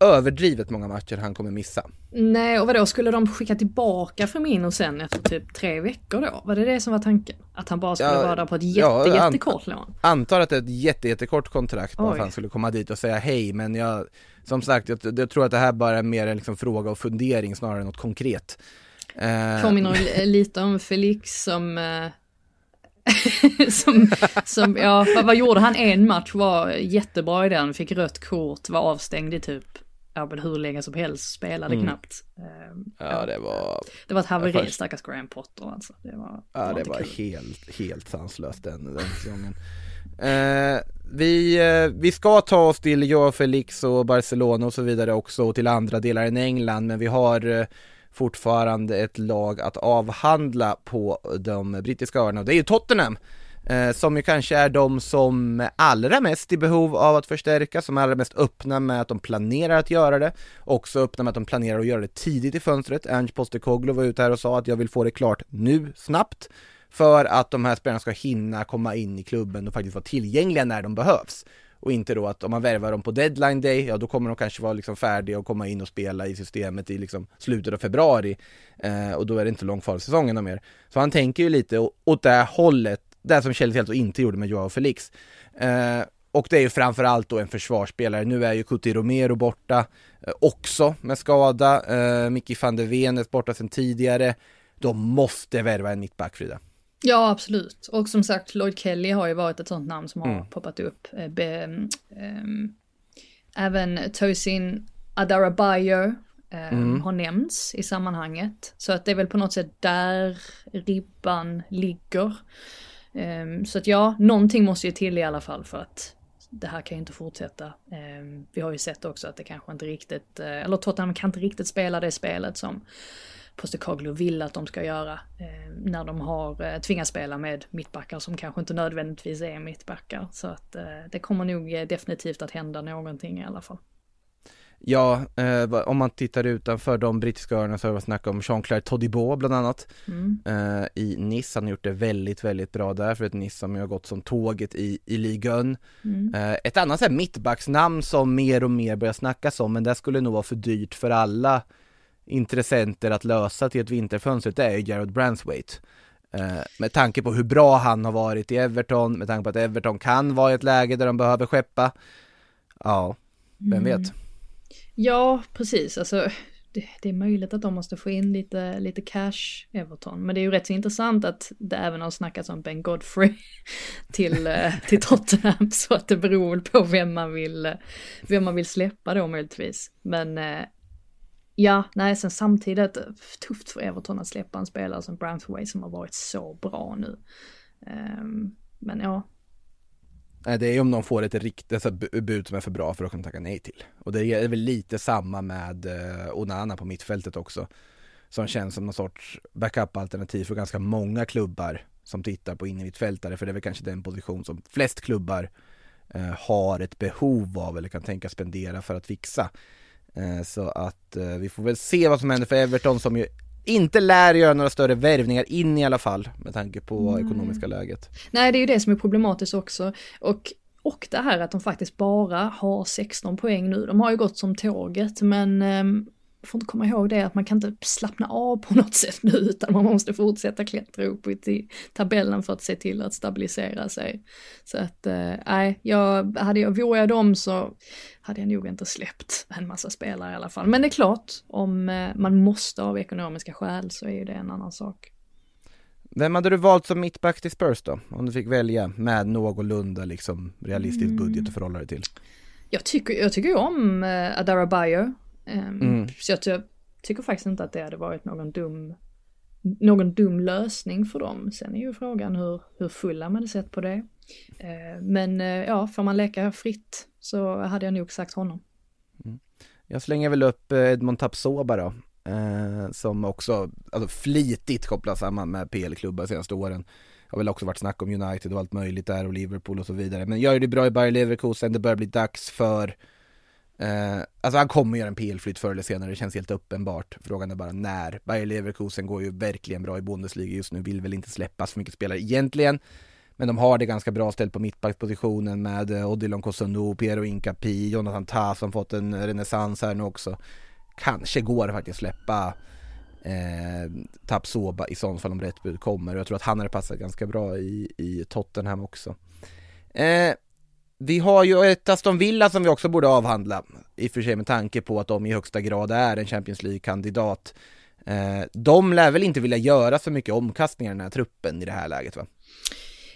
överdrivet många matcher han kommer missa. Nej, och vadå, skulle de skicka tillbaka Firmino sen efter typ tre veckor då? Var det det som var tanken? Att han bara skulle Ja, vara där på ett ja, jätte, an- jättekort lån? Antar att det är ett jätte, jättekort kontrakt bara att han skulle komma dit och säga hej men jag Som sagt, jag, jag tror att det här bara är mer en liksom fråga och fundering snarare än något konkret. Eh, Påminner li- lite om Felix som eh, [laughs] som, som, ja, vad, vad gjorde han? En match var jättebra i den, fick rött kort, var avstängd i typ, ja men hur länge som helst, spelade knappt. Eh, Ja det var, det var ett haveri, först- stackars Graham Potter alltså. Det var, ja, det var kul. helt, helt sanslöst den, den säsongen. Eh, vi, eh, vi ska ta oss till Joao Felix och Barcelona och så vidare också och till andra delar än England men vi har eh, fortfarande ett lag att avhandla på de brittiska öarna och det är ju Tottenham eh, som ju kanske är de som är allra mest i behov av att förstärka, som är allra mest öppna med att de planerar att göra det, också öppna med att de planerar att göra det tidigt i fönstret. Ange Postecoglou var ute här och sa att jag vill få det klart nu, snabbt, för att de här spelarna ska hinna komma in i klubben och faktiskt vara tillgängliga när de behövs. Och inte då att om man värvar dem på deadline day, ja då kommer de kanske vara liksom färdiga och komma in och spela i systemet i liksom slutet av februari. Eh, och då är det inte långt kvar av säsongen och mer. Så han tänker ju lite åt det här hållet, det som Chelsea alltså inte gjorde med Joao Felix. Eh, och det är ju framförallt då en försvarsspelare. Nu är ju Cuti Romero borta eh, också med skada. Eh, Micke van der Ven är borta sedan tidigare. De måste värva en mittback Frida. Ja, absolut. Och som sagt, Lloyd Kelly har ju varit ett sånt namn som har Mm. poppat upp. Eh, Be, ehm, även Tosin Adarabayo ehm, Mm. har nämnts i sammanhanget. Så att det är väl på något sätt där ribban ligger. Ehm, så att ja, någonting måste ju till i alla fall för att det här kan ju inte fortsätta. Ehm, vi har ju sett också att det kanske inte riktigt, eller Tottenham kan inte riktigt spela det spelet som Postecoglou vill att de ska göra eh, när de har eh, tvingats spela med mittbackar som kanske inte nödvändigtvis är mittbackar. Så att eh, det kommer nog definitivt att hända någonting i alla fall. Ja, eh, om man tittar utanför de brittiska öarna så har vi snackat om Jean-Claire Todibo bland annat Mm. eh, i Nice. Han har gjort det väldigt, väldigt bra där för ett Nice som har gått som tåget i, i ligan. Mm. Eh, ett annat så här mittbacksnamn som mer och mer börjar snackas om, men det skulle nog vara för dyrt för alla intressenter att lösa till ett vinterfönster, det är ju Jared Branswaite. Eh, med tanke på hur bra han har varit i Everton, med tanke på att Everton kan vara i ett läge där de behöver skeppa. Ja, vem Mm. vet? Ja, precis. Alltså, det, det är möjligt att de måste få in lite, lite cash, Everton. Men det är ju rätt så intressant att det även har snackats om Ben Godfrey [laughs] till, eh, till Tottenham. [laughs] Så att det beror på vem man vill, vem man vill släppa då möjligtvis. Men eh, ja, nej, sen samtidigt eh, tufft för Everton att släppa en spelare som Branthwaite som har varit så bra nu. Um, men ja, Det är om de får ett riktigt alltså, bud som är för bra för att kunna tacka nej till. Och det är väl lite samma med eh, Onana på mittfältet också. Som känns som någon sorts backup-alternativ för ganska många klubbar som tittar på innermittfältare. För det är väl kanske den position som flest klubbar eh, har ett behov av eller kan tänka spendera för att fixa. Eh, så att eh, vi får väl se vad som händer för Everton som ju inte lär göra några större värvningar in i alla fall med tanke på Nej. ekonomiska läget. Nej, det är ju det som är problematiskt också. Och, och det här att de faktiskt bara har 16 poäng nu. De har ju gått som tåget, men um, får inte komma ihåg det att man kan inte slappna av på [laughs] något sätt nu, utan man måste fortsätta klättra upp i tabellen för att se till att stabilisera sig. Så att, eh, nej, jag, hade jag, vore jag dem så hade jag nog inte släppt en massa spelare i alla fall. Men det är klart, om eh, man måste av ekonomiska skäl så är ju det en annan sak. Vem hade du valt som mittback till Spurs då? Om du fick välja med någorlunda liksom realistisk budget att förhålla dig till. Jag tycker, jag tycker ju om uh, Adara Bayo. Ehm, Mm. Så jag, ty- tycker faktiskt inte att det hade varit någon dum, någon dum lösning för dem. Sen är ju frågan hur, hur fulla man hade sett på det. Eh, men eh, ja, får man leka fritt så hade jag nog sagt honom. Jag slänger väl upp eh, Edmond Tapsoba då. Eh, som också alltså, flitigt kopplas samman med PL-klubbar senaste åren. Det har väl också varit snack om United och allt möjligt där och Liverpool och så vidare. Men gör det bra i Bayer Leverkusen, det börjar bli dags för eh, Alltså han kommer göra en PL-flytt förr eller senare, det känns helt uppenbart. Frågan är bara när. Bayer Leverkusen går ju verkligen bra i Bundesliga just nu, vill väl inte släppas för mycket spelare egentligen. Men de har det ganska bra ställt på mittbackspositionen med eh, Odilon Kosunu, Piero Incapi, Jonathan Tah som fått en renässans här nu också. Kanske går det faktiskt släppa eh, Tapsoba i sånt fall om rätt bud kommer och jag tror att han hade passat ganska bra i, i Tottenham också. Eh, vi har ju ett Aston Villa som vi också borde avhandla, i och för sig med tanke på att de i högsta grad är en Champions League-kandidat. Eh, de lär väl inte vilja göra så mycket omkastningar i den här truppen i det här läget va?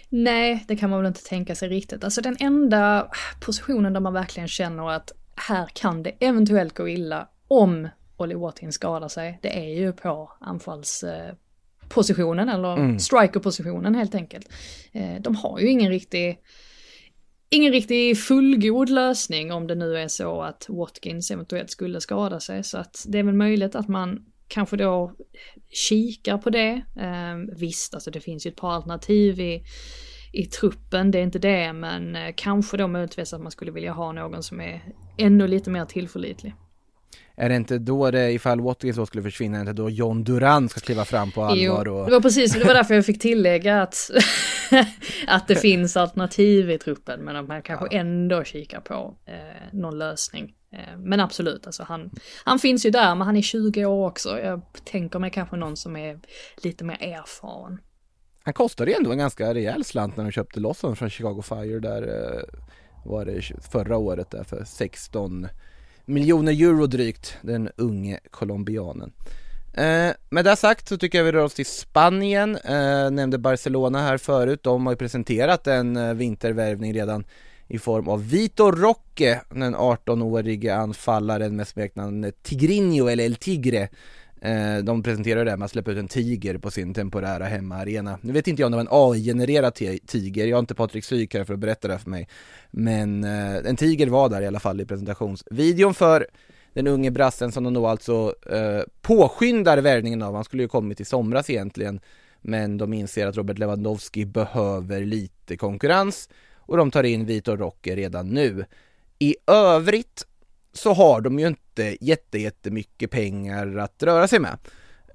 Nej, det kan man väl inte tänka sig riktigt. Alltså den enda positionen där man verkligen känner att här kan det eventuellt gå illa om Ollie Watkins skadar sig, det är ju på anfallspositionen eller Mm. strikerpositionen helt enkelt. Eh, De har ju ingen riktig Ingen riktig fullgod lösning om det nu är så att Watkins eventuellt skulle skada sig så att det är väl möjligt att man kanske då kikar på det. Eh, visst, alltså det finns ju ett par alternativ i, i truppen, det är inte det, men eh, kanske då möjligtvis att man skulle vilja ha någon som är ännu lite mer tillförlitlig. Är det inte då det, ifall Watkins då skulle försvinna, är det inte då John Duran ska kliva fram på allvar Jo, och... det var precis, det var därför jag fick tillägga att, [laughs] att det finns alternativ i truppen, men att man kanske ändå kikar på eh, någon lösning. Eh, men absolut, alltså han, han finns ju där, men han är 20 år också. Jag tänker mig kanske någon som är lite mer erfaren. Han kostade ju ändå en ganska rejäl slant när de köpte loss honom från Chicago Fire där eh, var det förra året där för 16 miljoner euro drygt, den unge colombianen. Eh, med det sagt så tycker jag vi rör oss till Spanien, eh, nämnde Barcelona här förut, de har ju presenterat en eh, vintervärvning redan i form av Vito Roque, den 18-årige anfallaren med smeknamnet Tigrinho eller El Tigre. Eh, de presenterade det här med att släppa ut en tiger på sin temporära hemmaarena. Nu vet inte jag om det var en AI-genererad tiger, jag har inte Patrik Syk här för att berätta det för mig. Men eh, en tiger var där i alla fall i presentationsvideon för den unge brassen som de då alltså eh, påskyndar värvningen av. Han skulle ju kommit i somras egentligen. Men de inser att Robert Lewandowski behöver lite konkurrens och de tar in Vitor Roque redan nu. I övrigt så har de ju inte jätte, jättemycket pengar att röra sig med.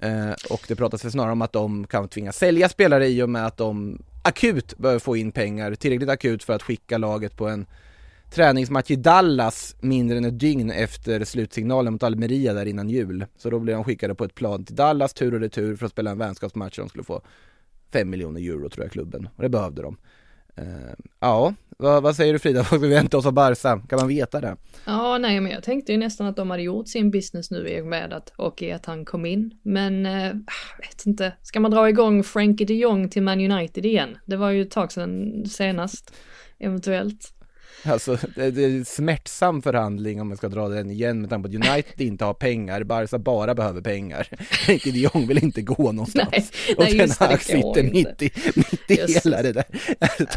Eh, och det pratas väl snarare om att de kan tvingas sälja spelare i och med att de akut behöver få in pengar, tillräckligt akut för att skicka laget på en träningsmatch i Dallas mindre än ett dygn efter slutsignalen mot Almeria där innan jul. Så då blev de skickade på ett plan till Dallas tur och retur för att spela en vänskapsmatch och de skulle få 5 miljoner euro tror jag klubben och det behövde de. Eh, ja, vad, vad säger du Frida, vad [laughs] ska vi vänta oss av Barca? Kan man veta det? Ja, nej, men jag tänkte ju nästan att de hade gjort sin business nu i och med att, och i att han kom in. Men, äh, jag vet inte, ska man dra igång Frankie de Jong till Man United igen? Det var ju ett tag sedan senast, eventuellt. Alltså det, det är en smärtsam förhandling om man ska dra den igen med tanke på att United inte har pengar, Barca bara behöver pengar. Frenkie de Jong vill inte gå någonstans. Nej, och nej, Ten det, det Hag sitter mitt i, mitt i Just hela det där.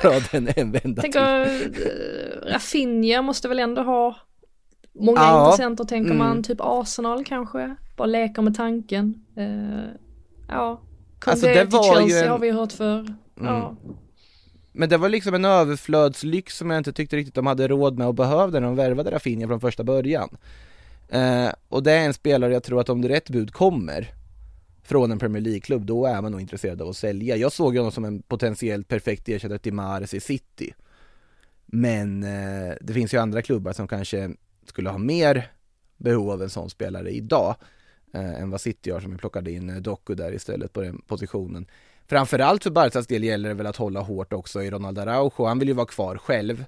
[laughs] Dra den en vända Tänk till. uh, Rafinha måste väl ändå ha många Ja. intressenter tänker Mm. man, typ Arsenal kanske, bara leker med tanken. Uh, ja, Koundé Alltså, det till var ju Chelsea en- har vi hört för. Ja. Mm. Men det var liksom en överflödslyx som jag inte tyckte riktigt de hade råd med och behövde när de värvade Rafinha från första början. Eh, och det är en spelare jag tror att om det rätt bud kommer från en Premier League-klubb, då är man nog intresserad av att sälja. Jag såg honom som en potentiellt perfekt ersättare till Mahrez i City. Men eh, det finns ju andra klubbar som kanske skulle ha mer behov av en sån spelare idag eh, än vad City har som vi plockade in eh, Doku där istället på den positionen. Framförallt för Barcas del gäller det väl att hålla hårt också i Ronald Araujo. Han vill ju vara kvar själv.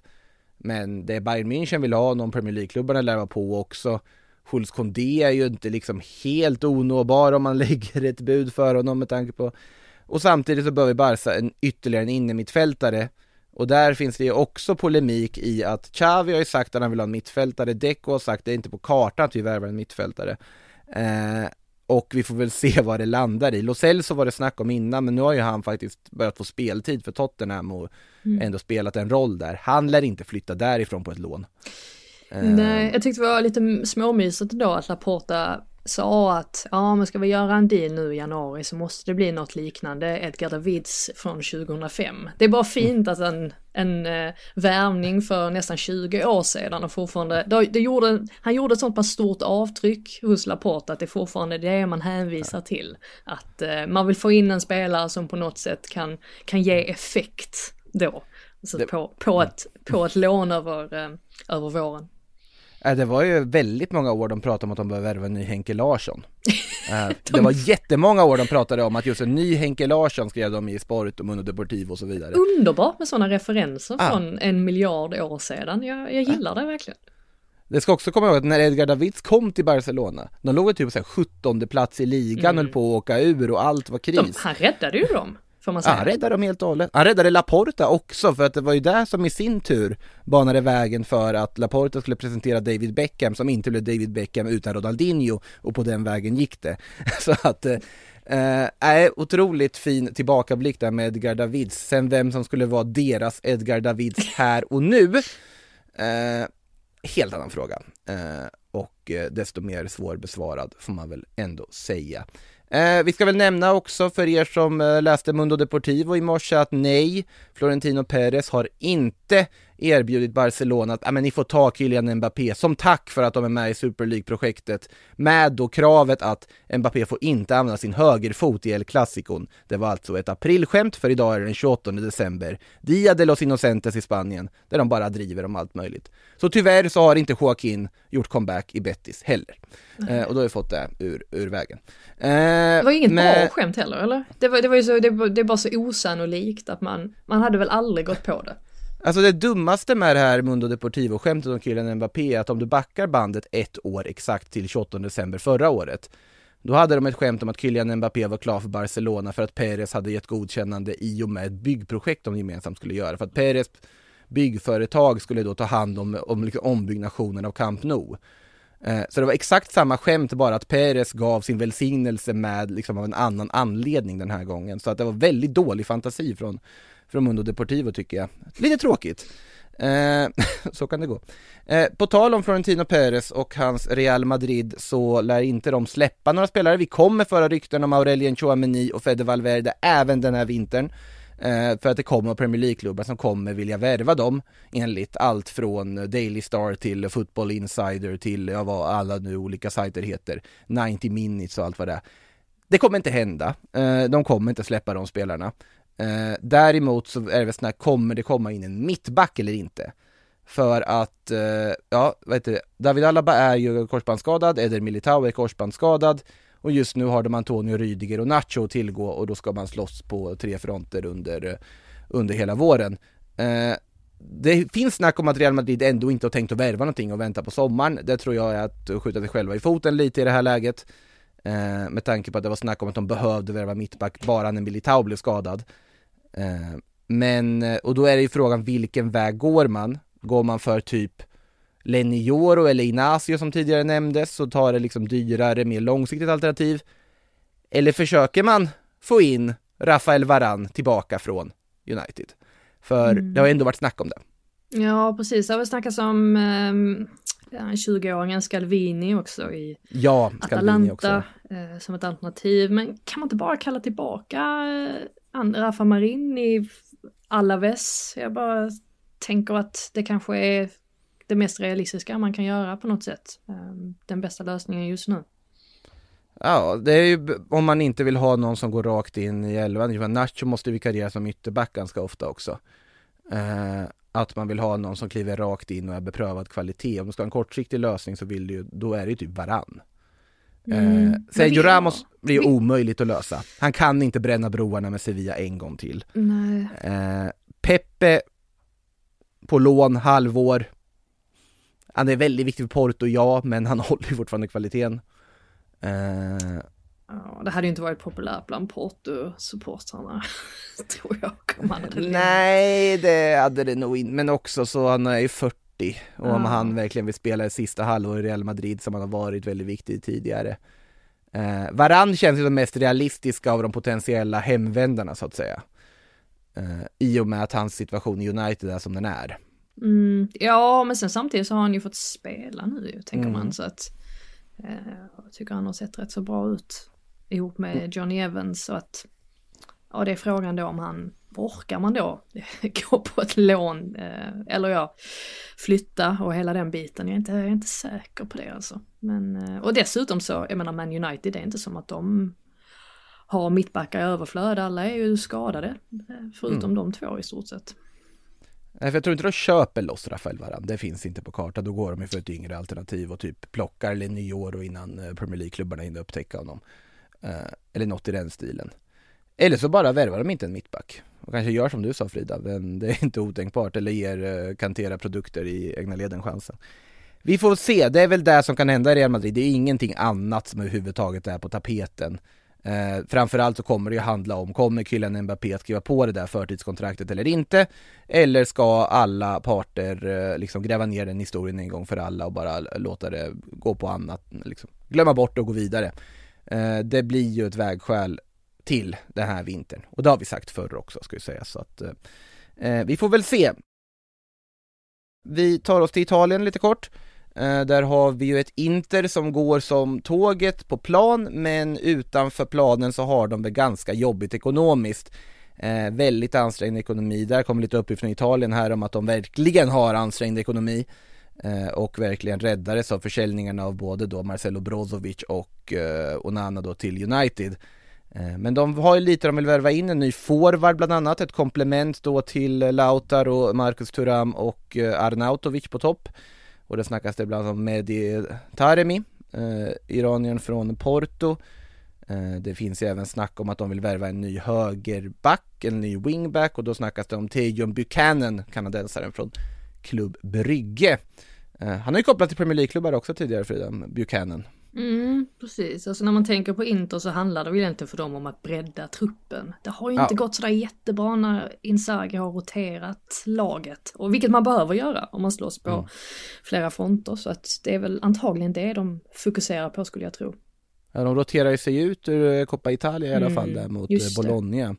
Men det Bayern München vill ha, någon Premier League-klubbarna lär vara på också. Jules Condé är ju inte liksom helt onåbar om man [laughs] lägger ett bud för honom med tanke på och samtidigt så behöver Barca en ytterligare en innermittfältare och där finns det ju också polemik i att Xavi har ju sagt att han vill ha en mittfältare, Deco har sagt att det är inte på kartan att vi värvar en mittfältare. Eh, och vi får väl se [laughs] vad det landar i. Lo Celso var det snack om innan, men nu har ju han faktiskt börjat få speltid för Tottenham och Mm. ändå spelat en roll där. Han lär inte flytta därifrån på ett lån. Eh, Nej, jag tyckte det var lite småmysigt då att Laporta sa att ja, men ska vi göra en deal nu i januari så måste det bli något liknande Edgar Davids från 2005. Det är bara fint att en, en eh, värvning för nästan 20 år sedan och fortfarande, det, det gjorde, han gjorde ett sånt pass stort avtryck hos Laporta att det är fortfarande det man hänvisar till. Att eh, man vill få in en spelare som på något sätt kan, kan ge effekt då. Så Det- på, på, ett, på ett lån över, eh, över våren. Eh, Det var ju väldigt många år de pratade om att de behöver värva en ny Henke Larsson. [laughs] Eh, Det var jättemånga år de pratade om att just en ny Henke Larsson skrev de i Sport och Mundo Deportivo och så vidare. Underbart med sådana referenser Ah. från en miljard år sedan. Jag, jag gillar det verkligen. Det ska också komma ihåg att när Edgar Davids kom till Barcelona, de låg ju typ här 17 plats i ligan, höll på att åka ur och allt var kris. De, han räddade ju dem, får man Ja, säga. han räddade dem helt och hållet. Han räddade Laporta också för att det var ju det som i sin tur banade vägen för att Laporta skulle presentera David Beckham som inte blev David Beckham utan Ronaldinho och på den vägen gick det. [laughs] Så att eh, Eh, otroligt fin tillbakablick där med Edgar Davids. Sen vem som skulle vara deras Edgar Davids här och nu. Eh, helt annan fråga. Eh, och eh, desto mer svårbesvarad får man väl ändå säga. Eh, vi ska väl nämna också för er som eh, läste Mundo Deportivo i morse att nej, Florentino Perez har inte erbjudit Barcelona att ah, men ni får ta Kylian Mbappé som tack för att de är med i Super League-projektet med då kravet att Mbappé får inte använda sin högerfot i El Clasicon. Det var alltså ett aprilskämt för idag är det den 28 december. Dia de los Inocentes i Spanien, där de bara driver om allt möjligt. Så tyvärr så har inte Joaquin gjort comeback i Betis heller. Eh, och då har vi fått det ur, ur vägen. Eh, Det var inget men- bra skämt heller, eller? Det var, det var ju så, det, var, det var så osannolikt att man, man hade väl aldrig gått på det. Alltså det dummaste med det här Mundo Deportivo-skämtet om Kylian Mbappé är att om du backar bandet ett år exakt till 28 december förra året då hade de ett skämt om att Kylian Mbappé var klar för Barcelona för att Perez hade gett godkännande i och med ett byggprojekt de gemensamt skulle göra. För att Perez byggföretag skulle då ta hand om, om liksom ombyggnationen av Camp Nou. Eh, Så det var exakt samma skämt, bara att Perez gav sin välsignelse med liksom av en annan anledning den här gången. Så att det var väldigt dålig fantasi från, från Mundo Deportivo tycker jag. Lite tråkigt. Eh, [laughs] så kan det gå. Eh, på tal om Florentino Perez och hans Real Madrid så lär inte de släppa några spelare. Vi kommer föra rykten om Aurelien Chouameni och Fede Valverde även den här vintern. Eh, för att det kommer Premier League-klubbar som kommer vilja värva dem enligt allt från Daily Star till Football Insider till ja, vad alla nu olika sajter heter. 90 minutes och allt vad det är. Det kommer inte hända. Eh, de kommer inte släppa de spelarna. Eh, däremot så är det väl här, kommer det komma in en mittback eller inte? För att, eh, ja, vad heter det, David Alaba är ju korsbandsskadad, Eder Militao är korsbandsskadad och just nu har de Antonio Rydiger och Nacho att tillgå och då ska man slåss på tre fronter under, eh, under hela våren. Eh, det finns snack om att Real Madrid ändå inte har tänkt att värva någonting och vänta på sommaren. Det tror jag är att skjuta sig själva i foten lite i det här läget. Eh, med tanke på att det var snack om att de behövde värva mittback bara när Militao blev skadad. Eh, men, eh, och då är det ju frågan vilken väg går man? Går man för typ Lenny Joro eller Inacio som tidigare nämndes så tar det liksom dyrare, mer långsiktigt alternativ. Eller försöker man få in Rafael Varan tillbaka från United? För Mm. det har ändå varit snack om det. Ja, precis. Det har väl snackats om um, 20-åringen Scalvini också i Ja, Scalvini också. Atalanta eh, som ett alternativ. Men kan man inte bara kalla tillbaka eh, Rafa Marin i Alaves? Jag bara tänker att det kanske är det mest realistiska man kan göra på något sätt. Eh, den bästa lösningen just nu. Ja, det är ju om man inte vill ha någon som går rakt in i elvan. Nacho måste vikariera som ytterback ganska ofta också. Eh, att man vill ha någon som kliver rakt in och är beprövad kvalitet. Om du ska ha en kortsiktig lösning så vill du ju, då är det ju typ varann. Mm. Eh, Sergio Ramos blir vi- omöjligt att lösa. Han kan inte bränna broarna med Sevilla en gång till. Nej. Eh, Pepe på lån, halvår. Han är väldigt viktig för Porto, ja, men han [laughs] håller ju fortfarande kvaliteten. Eh, Ja, det hade ju inte varit populärt bland Porto-supportrarna, [laughs] tror jag. Nej, det hade det nog inte, men också så han är ju 40 och om Ja. han verkligen vill spela det sista halvåret i Real Madrid som han har varit väldigt viktig tidigare. Eh, Varann känns ju som mest realistiska av de potentiella hemvändarna så att säga. Eh, I och med att hans situation i United är som den är. Mm, ja, men sen samtidigt så har han ju fått spela nu tänker Mm. man. Så att eh, jag tycker han har sett rätt så bra ut ihop med Johnny Evans. Så att, ja, det är frågan då om han, orkar man då [laughs] gå på ett lån eh, eller ja, flytta och hela den biten. Jag är inte, jag är inte säker på det alltså. Men, eh, och dessutom så, jag menar Man United, det är inte som att de har mittbackar i överflöd. Alla är ju skadade, eh, förutom Mm. de två i stort sett. Nej, för jag tror inte de köper loss Rafael Varan, det finns inte på kartan. Då går de ju för ett yngre alternativ och typ plockar Lenioro innan eh, Premier League-klubbarna hinner upptäcka honom. Eh, eller något i den stilen. Eller så bara värvar de inte en mittback. Och kanske gör som du sa Frida, men det är inte otänkbart. Eller ger eh, kantera produkter i egna leden chansen. Vi får se, det är väl det som kan hända i Real Madrid. Det är ingenting annat som överhuvudtaget är på tapeten. Eh, framförallt så kommer det ju handla om, kommer killen Mbappé att skriva på det där förtidskontraktet eller inte? Eller ska alla parter eh, liksom gräva ner den historien en gång för alla och bara låta det gå på annat, liksom glömma bort det och gå vidare? Eh, det blir ju ett vägskäl till den här vintern och det har vi sagt förr också ska vi säga så att eh, eh, vi får väl se. Vi tar oss till Italien lite kort. Eh, där har vi ju ett Inter som går som tåget på plan men utanför planen så har de det ganska jobbigt ekonomiskt. Eh, väldigt ansträngd ekonomi. Där kommer lite uppgifter från Italien här om att de verkligen har ansträngd ekonomi eh, Eh, och verkligen räddades av försäljningarna av både då Marcelo Brozovic och eh, Onana då till United. Eh, Men de har ju lite, de vill värva in en ny forward bland annat, ett komplement då till eh, Lautaro, Marcus Turam och eh, Arnautovic på topp. Och det snackas det ibland om Mehdi Taremi, eh, iraniern från Porto. Eh, det finns ju även snack om att de vill värva en ny högerback, en ny wingback och då snackas det om Tejon Buchanan, kanadensaren från Klubb Brygge. Eh, han har ju kopplat till Premier League-klubbar också tidigare Frida, Buchanan. Mm, precis. Alltså när man tänker på Inter så handlar det väl egentligen för dem om att bredda truppen. Det har ju Ja. inte gått sådär jättebra när Inzaghi har roterat laget. Och vilket man behöver göra om man slåss på Mm. flera fronter. Så att det är väl antagligen det de fokuserar på skulle jag tro. Ja, de roterar sig ut ur eh, Coppa Italia i alla Mm, fall där mot eh. Bologna. Ja.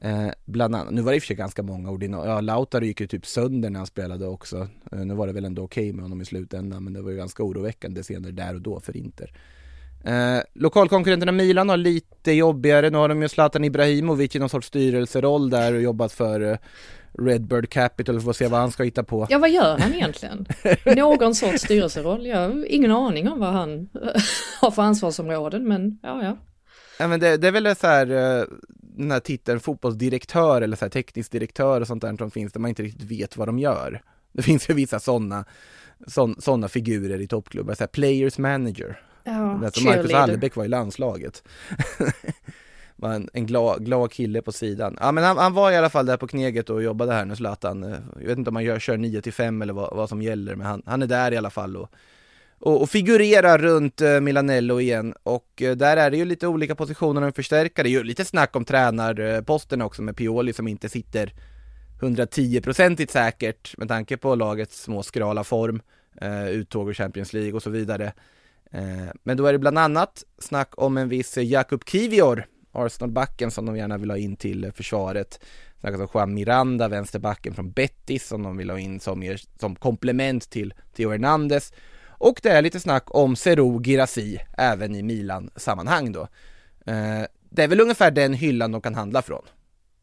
Eh, bland annat, nu var det i och för sig ganska många ordinarie, ja Lautaro gick ju typ sönder när han spelade också. Eh, nu var det väl ändå okej med honom i slutändan men det var ju ganska oroväckande scener där och då för Inter. Eh, lokalkonkurrenterna Milan har lite jobbigare, nu har de ju Zlatan Ibrahimovic i någon sorts styrelseroll där och jobbat för eh, Redbird Capital, får se vad han ska hitta på. Ja, vad gör han egentligen? [laughs] Någon sorts styrelseroll? Jag har ingen aning om vad han [laughs] har för ansvarsområden, men ja, ja. Ja men det, det är väl så här, eh, den här titeln fotbollsdirektör eller så här teknisk direktör och sånt där som finns där man inte riktigt vet vad de gör. Det [laughs] finns ju vissa sådana sådana figurer i toppklubbar, så här players manager. ja du, Marcus. Hallebäck var i landslaget var en, en glad, glad kille på sidan. Ja men han, han var i alla fall där på Kneget och jobbade här nu Zlatan. Eh, jag vet inte om han gör, kör 9 till 5 eller vad, vad som gäller men han, han är där i alla fall och, och, och figurerar runt eh, Milanello igen och eh, där är det ju lite olika positioner och förstärkare. Det är ju lite snack om tränarposten också med Pioli som inte sitter 110-procentigt säkert med tanke på lagets små skrala form, eh, uttåg ur Champions League och så vidare. Eh, men då är det bland annat snack om en viss Jakub Kivior, Arsenal-backen som de gärna vill ha in till försvaret. Snackas om Juan Miranda, vänsterbacken från Betis som de vill ha in som, som komplement till Theo Hernandez. Och det är lite snack om Serou Girassi även i Milan-sammanhang då. Eh, det är väl ungefär den hyllan de kan handla från,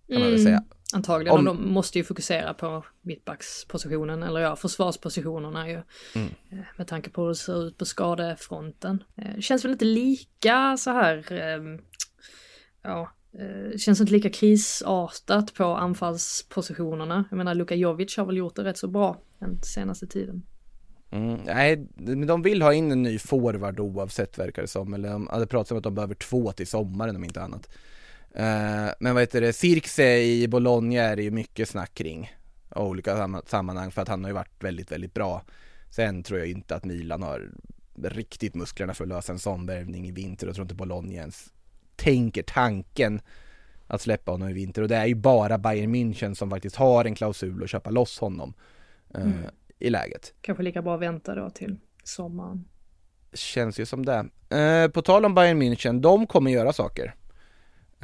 kan man väl Mm. säga. Antagligen, Om- de måste ju fokusera på mittbackspositionen, eller ja, försvarspositionerna ju. Mm. Eh, Med tanke på hur det ser ut på skadefronten. Eh, Det känns väl inte lika så här, ehm, ja, eh, det känns inte lika krisartat på anfallspositionerna. Jag menar, Luka Jovic har väl gjort det rätt så bra den senaste tiden. Mm, nej, men de vill ha in en ny forward oavsett verkar det som, eller de hade pratat om att de behöver två till sommaren om inte annat. Eh, men vad heter det, Cirkse i Bologna är det ju mycket snack kring, och olika sammanhang, för att han har ju varit väldigt, väldigt bra. Sen tror jag inte att Milan har riktigt musklerna för att lösa en sån värvning i vinter, och tror inte Bologna ens tänker tanken att släppa honom i vinter, och det är ju bara Bayern München som faktiskt har en klausul att köpa loss honom eh, Mm. i läget. Kanske lika bra att vänta då till sommaren. Känns ju som det. Eh, på tal om Bayern München, de kommer göra saker.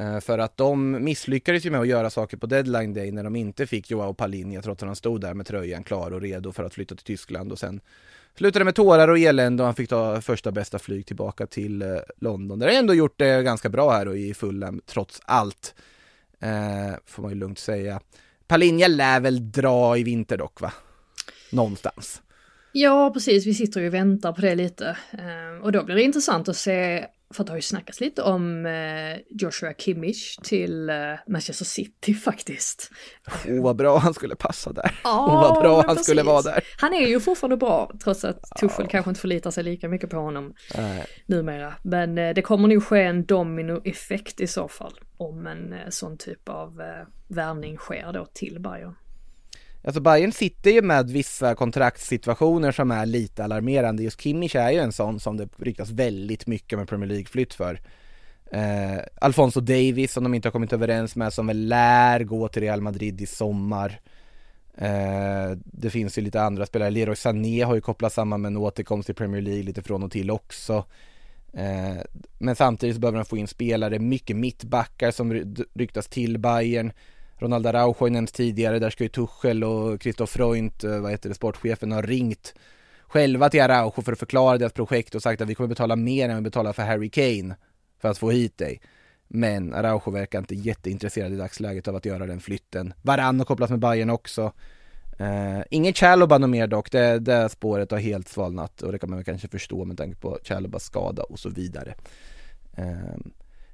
Eh, för att de misslyckades ju med att göra saker på deadline day när de inte fick Joao Palinja trots att han stod där med tröjan klar och redo för att flytta till Tyskland och sen slutade med tårar och elände och han fick ta första bästa flyg tillbaka till eh, London. Där har ändå gjort det ganska bra här och i Fulham trots allt. Eh, får man ju lugnt säga. Palinja lär väl dra i vinter dock va? Någonstans. Ja, precis. Vi sitter ju och väntar på det lite. Eh, och då blir det intressant att se, för det har ju snackats lite om eh, Joshua Kimmich till eh, Manchester City faktiskt. Åh vad bra han skulle passa där. Ja, Åh vad bra han skulle precis. vara där. Han är ju fortfarande bra, trots att Tuchel kanske inte förlitar sig lika mycket på honom Nej. numera. Men eh, det kommer nog ske en dominoeffekt i så fall, om en sån typ av värvning sker då till Bayern. Alltså Bayern sitter ju med vissa kontraktssituationer som är lite alarmerande. Just Kimmich är ju en sån som det ryktas väldigt mycket med Premier League-flytt för. Eh, Alfonso Davis som de inte har kommit överens med som väl lär gå till Real Madrid i sommar. Eh, det finns ju lite andra spelare, Leroy Sané har ju kopplats samman med en återkomst till Premier League lite från och till också. Eh, men samtidigt så behöver de få in spelare, mycket mittbackar som ryktas till Bayern. Ronald Araujo har ju nämnts tidigare, där ska ju Tuchel och Christoph Freund, eh, vad heter det, sportchefen, ha ringt själva till Araujo för att förklara deras projekt och sagt att vi kommer betala mer än vi betalar för Harry Kane för att få hit dig. Men Araujo verkar inte jätteintresserad i dagsläget av att göra den flytten. Varann har kopplats med Bayern också. Eh, uh, ingen Chaloba något mer dock, det, det spåret har helt svalnat och det kan man väl kanske förstå med tanke på Chalobas skada och så vidare. Uh,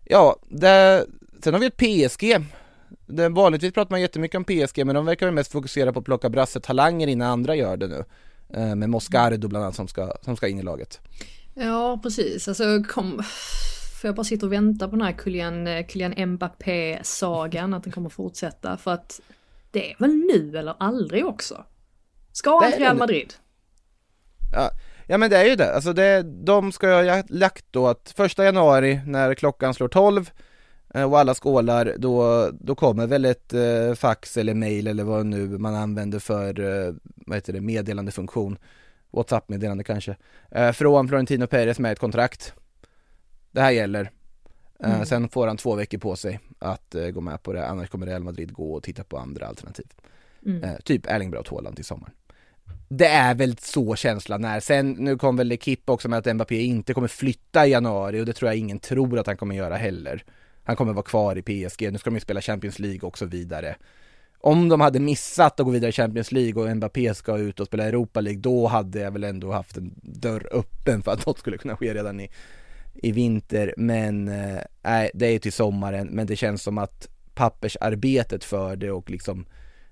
ja, det, sen har vi ett PSG. Det, vanligtvis pratar man jättemycket om PSG men de verkar väl mest fokusera på att plocka brasse-talanger innan andra gör det nu. Eh, med Moscardo bland annat som ska, som ska in i laget. Ja, precis. Alltså, kom... För jag bara sitter och väntar på den här Kylian, eh, Kylian Mbappé-sagan, att den kommer fortsätta. För att det är väl nu eller aldrig också? Ska han till Real. Madrid? Ja, ja men det är ju det, alltså det, de ska ha lagt då att första januari när klockan slår 12 eh, och alla skålar, då, då kommer väl ett eh, fax eller mail eller vad nu man använder för, eh, vad heter det, meddelandefunktion, WhatsApp-meddelande kanske, eh, från Florentino Perez med ett kontrakt. Det här gäller. Eh, Mm. Sen får han två veckor på sig att eh, gå med på det, annars kommer Real Madrid gå och titta på andra alternativ. Mm. Eh, typ Erling Braut Haaland till sommaren. Det är väl så känslan är. Sen, nu kom väl Ekip också med att Mbappé inte kommer flytta i januari och det tror jag ingen tror att han kommer göra heller. Han kommer vara kvar i PSG, nu ska de ju spela Champions League och så vidare. Om de hade missat att gå vidare i Champions League och Mbappé ska ut och spela Europa League, då hade jag väl ändå haft en dörr öppen för att [laughs] något skulle kunna ske redan i, i vinter. Men nej, nej, det är till sommaren, men det känns som att pappersarbetet för det och liksom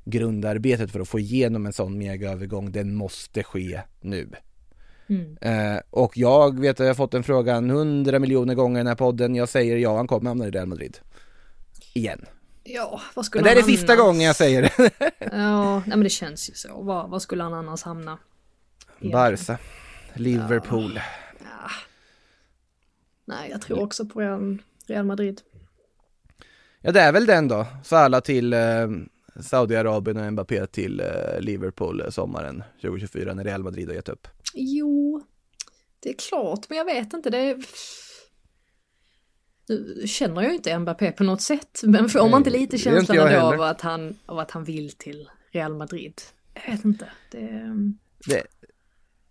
grundarbetet för att få igenom en sån megaövergång, den måste ske nu. Mm. Eh, och jag vet att jag har fått den frågan hundra miljoner gånger i den här podden, jag säger ja, han kommer hamna i Real Madrid. Igen. Ja, vad skulle Men det är det han sista annars- gången jag säger det. [laughs] Ja, nej men det känns ju så. Var, var skulle han annars hamna? Barca, Liverpool. Ja. Nej, jag tror också på Real, Real Madrid. Ja det är väl den då, Salah till, eh, Saudiarabien och Mbappé till eh, Liverpool eh, sommaren 2024 när Real Madrid har gett upp? Jo, det är klart, men jag vet inte, det är... Nu känner jag inte Mbappé på något sätt, men får man inte lite inte känslan heller. av att, han, av att han vill till Real Madrid? Jag vet inte. Det...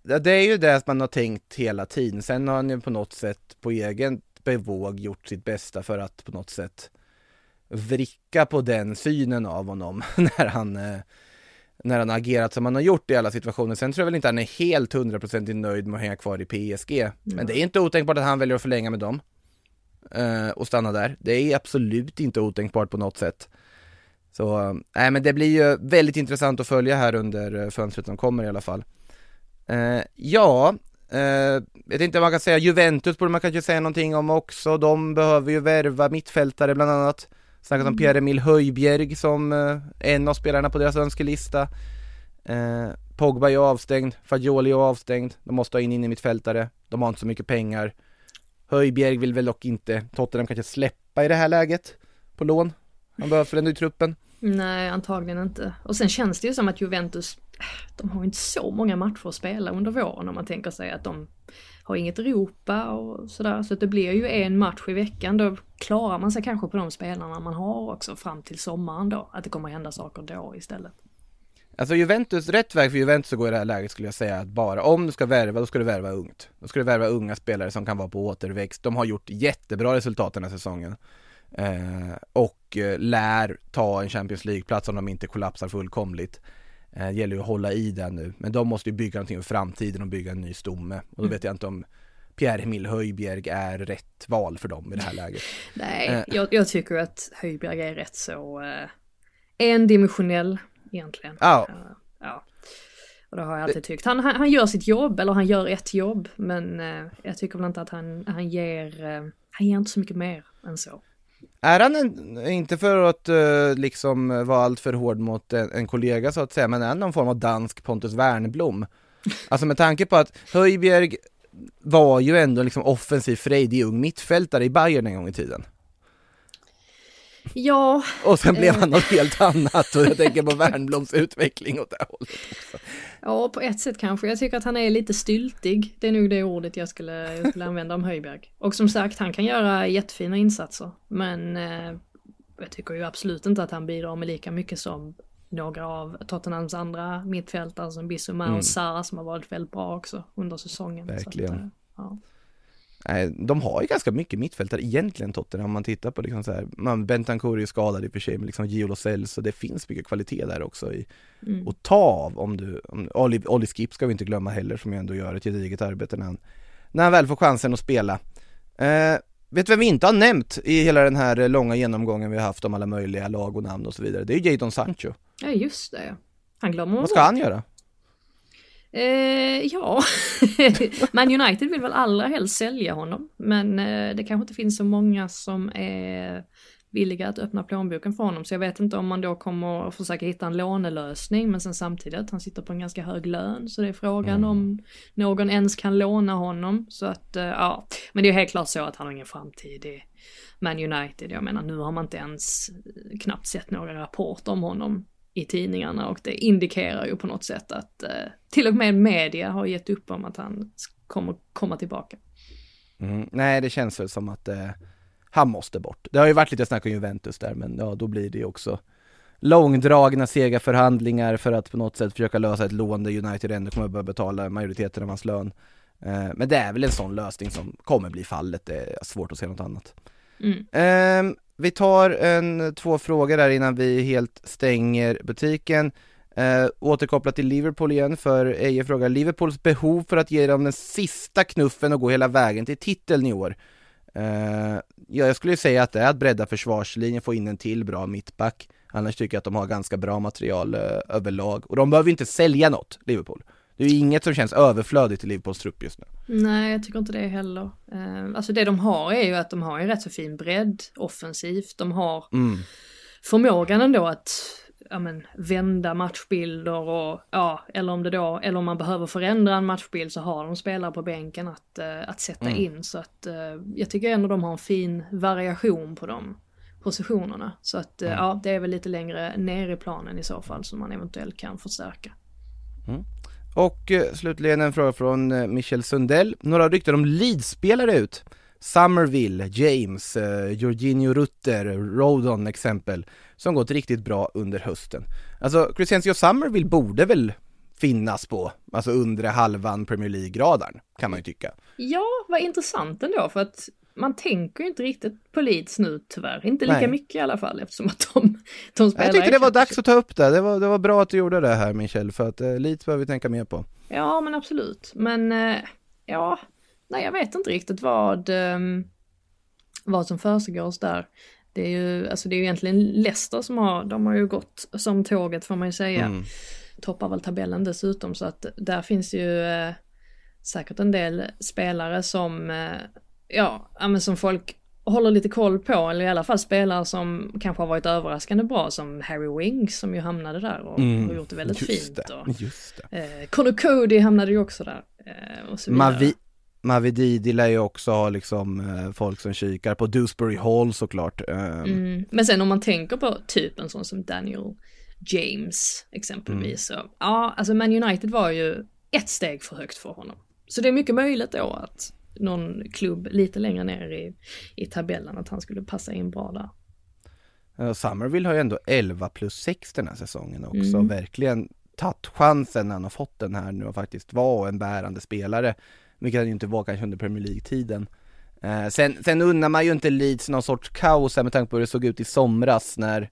Det, det är ju det man har tänkt hela tiden. Sen har han ju på något sätt på egen bevåg gjort sitt bästa för att på något sätt vricka på den synen av honom [laughs] när han eh, när han har agerat som han har gjort i alla situationer. Sen tror jag väl inte han är helt hundraprocentigt nöjd med att hänga kvar i PSG. Men det är inte otänkbart att han väljer att förlänga med dem. eh, och stanna där. Det är absolut inte otänkbart på något sätt. Så, eh, nej men det blir ju väldigt intressant att följa här under eh, fönstret som kommer i alla fall. Eh, ja, eh, vet inte vad man kan säga, Juventus borde man kanske säga någonting om också, de behöver ju värva mittfältare bland annat. Snackat om Pierre-Emil Höjbjerg som eh, en av spelarna på deras önskelista. Eh, Pogba är avstängd, Fagioli är avstängd, de måste ha in in i mittfältare, de har inte så mycket pengar. Höjbjerg vill väl dock inte Tottenham kanske släppa i det här läget på lån. Han behövs väl ändå i truppen. Nej, antagligen inte. Och sen känns det ju som att Juventus, de har inte så många matcher att spela under våren om man tänker sig att de har inget Europa och sådär. Så att det blir ju en match i veckan. Då klarar man sig kanske på de spelarna man har också fram till sommaren då. Att det kommer hända saker då istället. Alltså Juventus, rätt väg för Juventus att gå i det här läget skulle jag säga att bara om du ska värva, då ska du värva ungt. Då ska du värva unga spelare som kan vara på återväxt. De har gjort jättebra resultat den här säsongen. Eh, och eh, lär ta en Champions League-plats om de inte kollapsar fullkomligt. Eh, gäller ju att hålla i den nu. Men de måste ju bygga någonting för framtiden och bygga en ny stomme. Och då vet jag inte om Pierre-Emil Höjbjerg är rätt val för dem i det här läget. [laughs] Nej, Eh. jag, jag tycker att Höjbjerg är rätt så eh, endimensionell egentligen. Ja. Eh, ja. Och det har jag alltid tyckt. Han, han, han gör sitt jobb, eller han gör ett jobb, men eh, jag tycker väl inte att han, han ger, han ger inte så mycket mer än så. Är han en, inte för att eh, liksom vara allt för hård mot en, en kollega så att säga, men är han någon form av dansk Pontus Wernbloom? [laughs] Alltså med tanke på att Höjbjerg var ju ändå liksom offensiv frejdig ung mittfältare i Bayern en gång i tiden. Ja, Och sen blev Eh. han något helt [laughs] annat och jag tänker på Wernbloms utveckling åt det hållet också. ja, på ett sätt kanske. Jag tycker att han är lite styltig. Det är nog det ordet jag skulle, jag skulle använda om Höjbjerg. Och som sagt, han kan göra jättefina insatser. Men eh, jag tycker ju absolut inte att han bidrar med lika mycket som några av Tottenhams andra mittfältare som Bissouma Mm. och Sarr som har varit väldigt bra också under säsongen. Verkligen. att, eh, ja. De har ju ganska mycket mittfältare egentligen Tottenham om man tittar på liksom så här, man, Bentancur är skadad i och för sig men liksom Gio Lo Celso, det finns mycket kvalitet där också i Mm. att ta av om du, om, Olli, Olli Skip ska vi inte glömma heller som ju ändå gör ett gediget arbete när han, när han väl får chansen att spela. Eh, vet vem vi inte har nämnt i hela den här långa genomgången vi har haft om alla möjliga lag och namn och så vidare? Det är ju Jadon Sancho. ja, just det. Han glömmer Vad ska han göra? Eh, ja, [laughs] Man United vill väl allra helst sälja honom. Men eh, det kanske inte finns så många som är villiga att öppna plånboken för honom. Så jag vet inte om man då kommer att försöka hitta en lånelösning. Men sen samtidigt, han sitter på en ganska hög lön. Så det är frågan om någon ens kan låna honom. Så att, eh, ja. Men det är helt klart så att han har ingen framtid i Man United. Jag menar, nu har man inte ens knappt sett några rapporter om honom i tidningarna och det indikerar ju på något sätt att eh, till och med media har gett upp om att han kommer komma tillbaka. Mm, nej, det känns väl som att eh, han måste bort. Det har ju varit lite snack om Juventus där, men ja, då blir det ju också långdragna sega förhandlingar för att på något sätt försöka lösa ett lån där United ändå kommer att börja betala majoriteten av hans lön. Eh, men det är väl en sån lösning som kommer bli fallet, det är svårt att se något annat. Mm. Eh, vi tar en, två frågor där innan vi helt stänger butiken. Eh, återkopplat till Liverpool igen, för Eje frågar Liverpools behov för att ge dem den sista knuffen och gå hela vägen till titeln i år. Eh, ja, jag skulle ju säga att det är att bredda försvarslinjen, få in en till bra mittback. Annars tycker jag att de har ganska bra material eh, överlag. Och de behöver ju inte sälja något, Liverpool. Det är ju inget som känns överflödigt i Liverpools trupp just nu. Nej, jag tycker inte det heller. Eh, alltså det de har är ju att de har en rätt så fin bredd offensivt. De har Mm. förmågan ändå att ja, men, vända matchbilder och ja, eller om det då, eller om man behöver förändra en matchbild så har de spelare på bänken att, eh, att sätta Mm. in. Så att eh, jag tycker ändå de har en fin variation på dem. positionerna. Så att Mm. ja, det är väl lite längre ner i planen i så fall som man eventuellt kan förstärka. Och eh, slutligen en fråga från eh, Michel Sundell. Några rykten om Leeds-spelare ut. Summerville, James, eh, Jorginho Rutter, Rodon exempel, som gått riktigt bra under hösten. Alltså Crescencio Summerville borde väl finnas på, alltså undre halvan Premier League-radarn, kan man ju tycka. Ja, vad intressant ändå för att man tänker ju inte riktigt på Leeds nu tyvärr. Inte lika Nej. mycket i alla fall eftersom att de, [laughs] de spelar Jag tyckte det var dags att ta upp det, det var, det var bra att du gjorde det här Michel, för att eh, Leeds behöver vi tänka mer på. Ja, men absolut. Men eh, ja, nej jag vet inte riktigt vad, ehm, vad som försiggås där. Det är ju, alltså det är ju egentligen Leicester som har, de har ju gått som tåget får man ju säga. Mm. Toppar väl tabellen dessutom så att där finns ju eh, säkert en del spelare som, eh, ja, men som folk håller lite koll på, eller i alla fall spelare som kanske har varit överraskande bra som Harry Winks som ju hamnade där och har gjort det väldigt Mm. just fint. Det, Och, just det. eh, Connor Cody hamnade ju också där. Eh, och så vidare. Mavi, Mavididi lär ju också ha liksom eh, folk som kikar på Dewsbury Hall såklart. Eh, Mm. Men sen om man tänker på typ en sån som Daniel James exempelvis Mm. så, ja, alltså Man United var ju ett steg för högt för honom. Så det är mycket möjligt då att någon klubb lite längre ner i, i tabellen att han skulle passa in bra där. Uh, Somerville har ju ändå 11 plus 6 den här säsongen också, Mm. verkligen tagit chansen när han har fått den här nu och faktiskt vara en bärande spelare, vilket han ju inte var kanske under Premier League-tiden. Eh, sen, sen undrar man ju inte Leeds någon sorts kaos här med tanke på hur det såg ut i somras när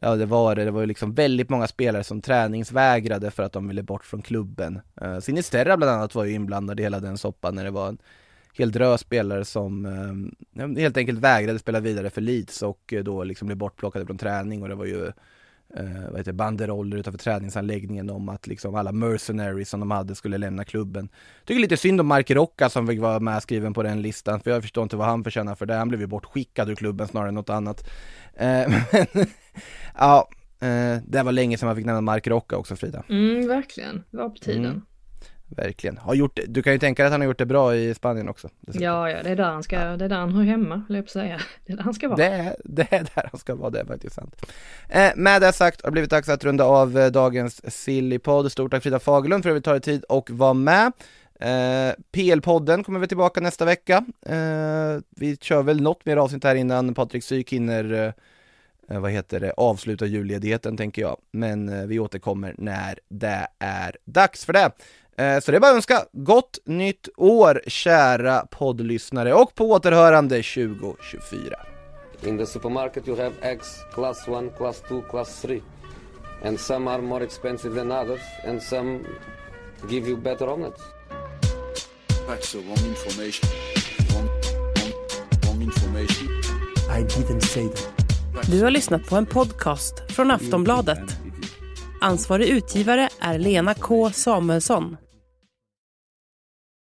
Ja det var det, det var ju liksom väldigt många spelare som träningsvägrade för att de ville bort från klubben. Eh, uh, Sinisterra bland annat var ju inblandad i hela den soppan när det var en hel drös spelare som uh, helt enkelt vägrade spela vidare för Leeds och eh, då liksom blev bortplockade från träning och det var ju eh, vad heter banderoller utanför träningsanläggningen om att liksom alla mercenaries som de hade skulle lämna klubben. Tycker lite synd om Mark Rocca som fick vara med skriven på den listan för jag förstår inte vad han förtjänar för det. Han blev ju bortskickad ur klubben snarare än något annat. Eh, [laughs] men ja, eh, det var länge sedan man fick nämna Mark Rocca också Frida. Mm, verkligen, det var på tiden. Mm. Verkligen. Har gjort, du kan ju tänka dig att han har gjort det bra i Spanien också. dessutom. Ja, ja, det är där han ska, det är där han hör hemma, jag säga. Det är där han ska vara. Det, är- det är där han ska vara, det är faktiskt sant. Eh, med det sagt har det blivit dags att runda av eh, dagens Sillypodd. Stort tack Frida Fagerlund för att vi tar tid och var med. Eh, PL-podden kommer vi tillbaka nästa vecka. Eh, vi kör väl något mer avsnitt här innan Patrik Syk hinner eh, vad heter det, avsluta julledigheten tänker jag. Men eh, vi återkommer när det är dags för det. Eh, så det är bara att önska gott nytt år kära poddlyssnare och på återhörande 2024. In the supermarket, you have eggs class 1, class 2, class 3. And some are more expensive than others, and some give you better omelets. That's the wrong information. Wrong, wrong, wrong information. I didn't say that. Du har lyssnat på en podcast från Aftonbladet. Ansvarig utgivare är Lena K Samuelsson.